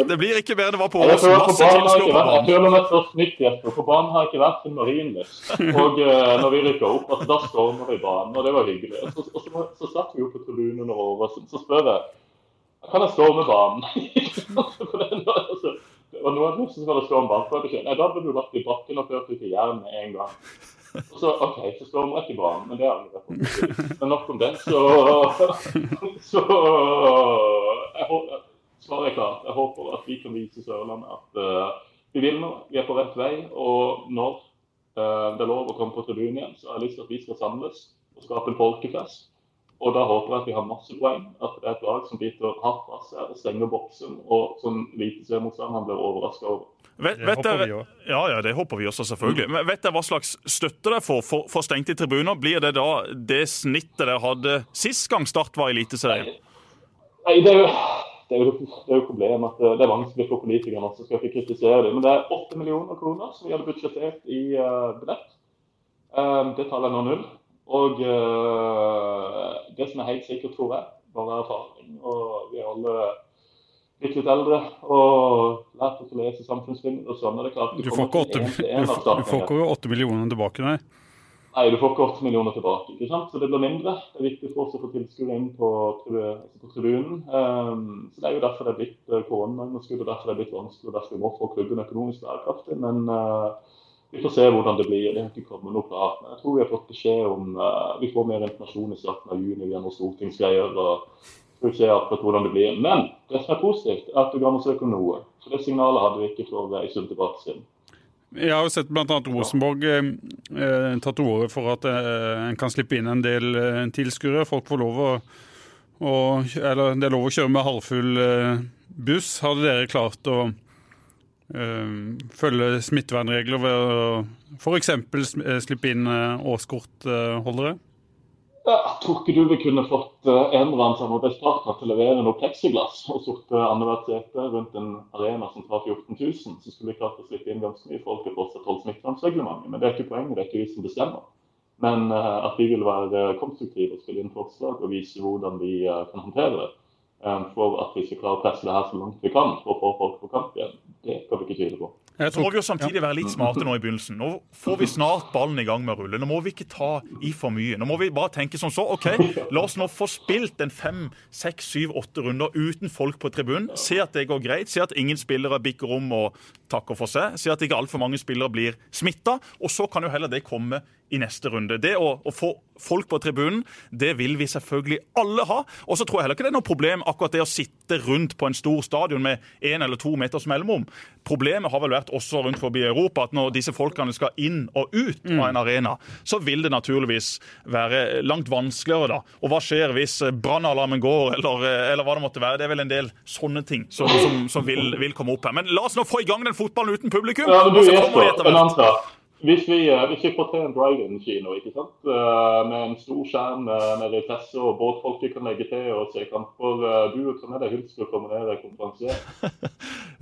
Det blir ikke bedre det var på Årås. Masse tilskuere på banen. Jeg føler meg så snytt, Jesper. For banen har ikke vært en marienlyst. Og uh, når vi rykka opp, altså, da stormer vi banen, og det var hyggelig. Og så, og så, så satt vi jo på tribunen under Åråsen. Så spør jeg kan jeg storme banen. Og av skal det stå storm bakfra, nei, da ble du lagt i bakken og ført ut i jern med en gang. Og så OK, så stormer jeg ikke banen, men det har jeg aldri Men nok om det. Så, så jeg håper, Svaret er Jeg håper at vi kan vise Sørlandet at uh, vi vil noe. Vi er på rett vei. Og når uh, det er lov å komme på tribunen igjen, så har jeg lyst til at vi skal samles og skape en folkefest. Og da håper jeg at vi har masse poeng. At det er et lag som biter hardt fra seg og stenger boksen, og som eliteseriemotstanderen blir overraska over. Vet, Det håper vi også. Ja, ja, det håper vi også, selvfølgelig. Men vet dere hva slags støtte dere får for, for stengte tribuner? Blir det da det snittet dere hadde sist gang Start var i Eliteserien? Nei, det er jo det er jo, det er jo problemet at det er vanskelig for politikerne, som skal ikke kritisere det. Men det er 8 millioner kroner som vi hadde budsjettert i uh, billett. Um, det tallet er nå null. Og uh, det som er helt sikkert, tror jeg, bare erfaring, og vi er alle blitt litt eldre og lært oss å lese samfunnsfilmer og sånn, er det klart Du får ikke åtte, du får, du får ikke åtte millioner tilbake, nei. Nei, du får ikke 8 millioner tilbake. ikke sant? Så det blir mindre. Det er viktig for oss å få tilskuere inn på, altså på tribunen. Um, så Det er jo derfor det er blitt uh, koronaunderskudd og derfor det er blitt vanskelig. og Derfor vi må få klubben økonomisk bærekraftig. Men uh, vi får se hvordan det blir. Det har ikke kommet noe klart. Men jeg tror vi har fått beskjed om uh, Vi får mer informasjon i starten av juni gjennom stortingsgreier. og vi får se akkurat hvordan det blir. Men det som er positivt, er at du kan søke om noe. For det signalet hadde vi ikke for en stund tilbake siden. Jeg har jo sett bl.a. Rosenborg eh, eh, tatt til orde for at eh, en kan slippe inn en del eh, tilskuere. Folk får lov å, å Eller det er lov å kjøre med halvfull eh, buss. Hadde dere klart å eh, følge smittevernregler ved å f.eks. slippe inn eh, årskortholdere? Ja, Jeg tror ikke du vil kunne fått eh, en eller annen samarbeidspartner til å levere noe pleksiglass og sorte annethvert sete rundt en arena som tar 14 000. Så skulle vi klart å slippe inn ganske mye folk og fortsatt holde smittevernreglementet. Men det er ikke poenget, det er ikke vi som bestemmer. Men eh, at vi vil være konstruktive og spille inn forslag og vise hvordan vi eh, kan håndtere det. Eh, for at vi skal klare å presse det her så langt vi kan for å få folk på kamp igjen. Det kan vi ikke tvile på. Jeg Så må tror, vi jo samtidig være litt smarte nå i begynnelsen. Nå får vi snart ballen i gang med å rulle. Nå må vi ikke ta i for mye. Nå må vi bare tenke som så. OK, la oss nå få spilt en fem, seks, syv, åtte runder uten folk på tribunen. Se at det går greit. Se at ingen spillere bikker om og takker for seg. Se at ikke altfor mange spillere blir smitta. Og så kan jo heller det komme i neste runde. Det å, å få folk på tribunen, det vil vi selvfølgelig alle ha. Og så tror jeg heller ikke det er noe problem akkurat det å sitte rundt på en stor stadion med én eller to meters mellomrom. Problemet har vel vært også rundt forbi Europa at når disse folkene skal inn og ut av en arena, så vil det naturligvis være langt vanskeligere da. Og hva skjer hvis eh, brannalarmen går, eller, eh, eller hva det måtte være? Det er vel en del sånne ting som, som, som vil, vil komme opp her. Men la oss nå få i gang den fotballen uten publikum! Ja, men du og så kommer vi etter hvert. Hvis vi, eh, hvis vi får til en drive-in-kino ikke sant? Eh, med en stor skjerm med nede og båtfolk vi kan legge til og se kamper eh, Du kan med deg Hulsker komme ned og konferansiere.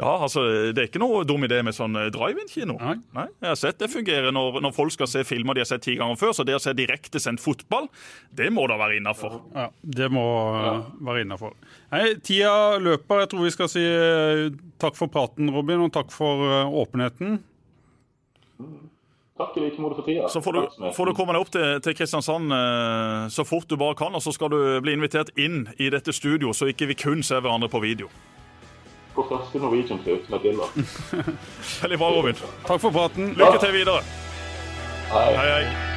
Ja, altså, Det er ikke noe dum idé med sånn eh, drive-in-kino. Nei. Jeg har sett det fungerer når, når folk skal se filmer de har sett ti ganger før. Så det å se direktesendt fotball, det må da være innafor. ja, det må ja. være innafor. Tida løper. Jeg tror vi skal si eh, takk for praten, Robin, og takk for åpenheten. åpenheten. Takk i like måte for tida. Så får du, får du komme deg opp til, til Kristiansand eh, så fort du bare kan, og så skal du bli invitert inn i dette studio, så ikke vi kun ser hverandre på video. På første Norwegian-flyt til Dilla. Veldig bra, Robin. Takk for praten. Lykke til videre. Hei. Hei, hei.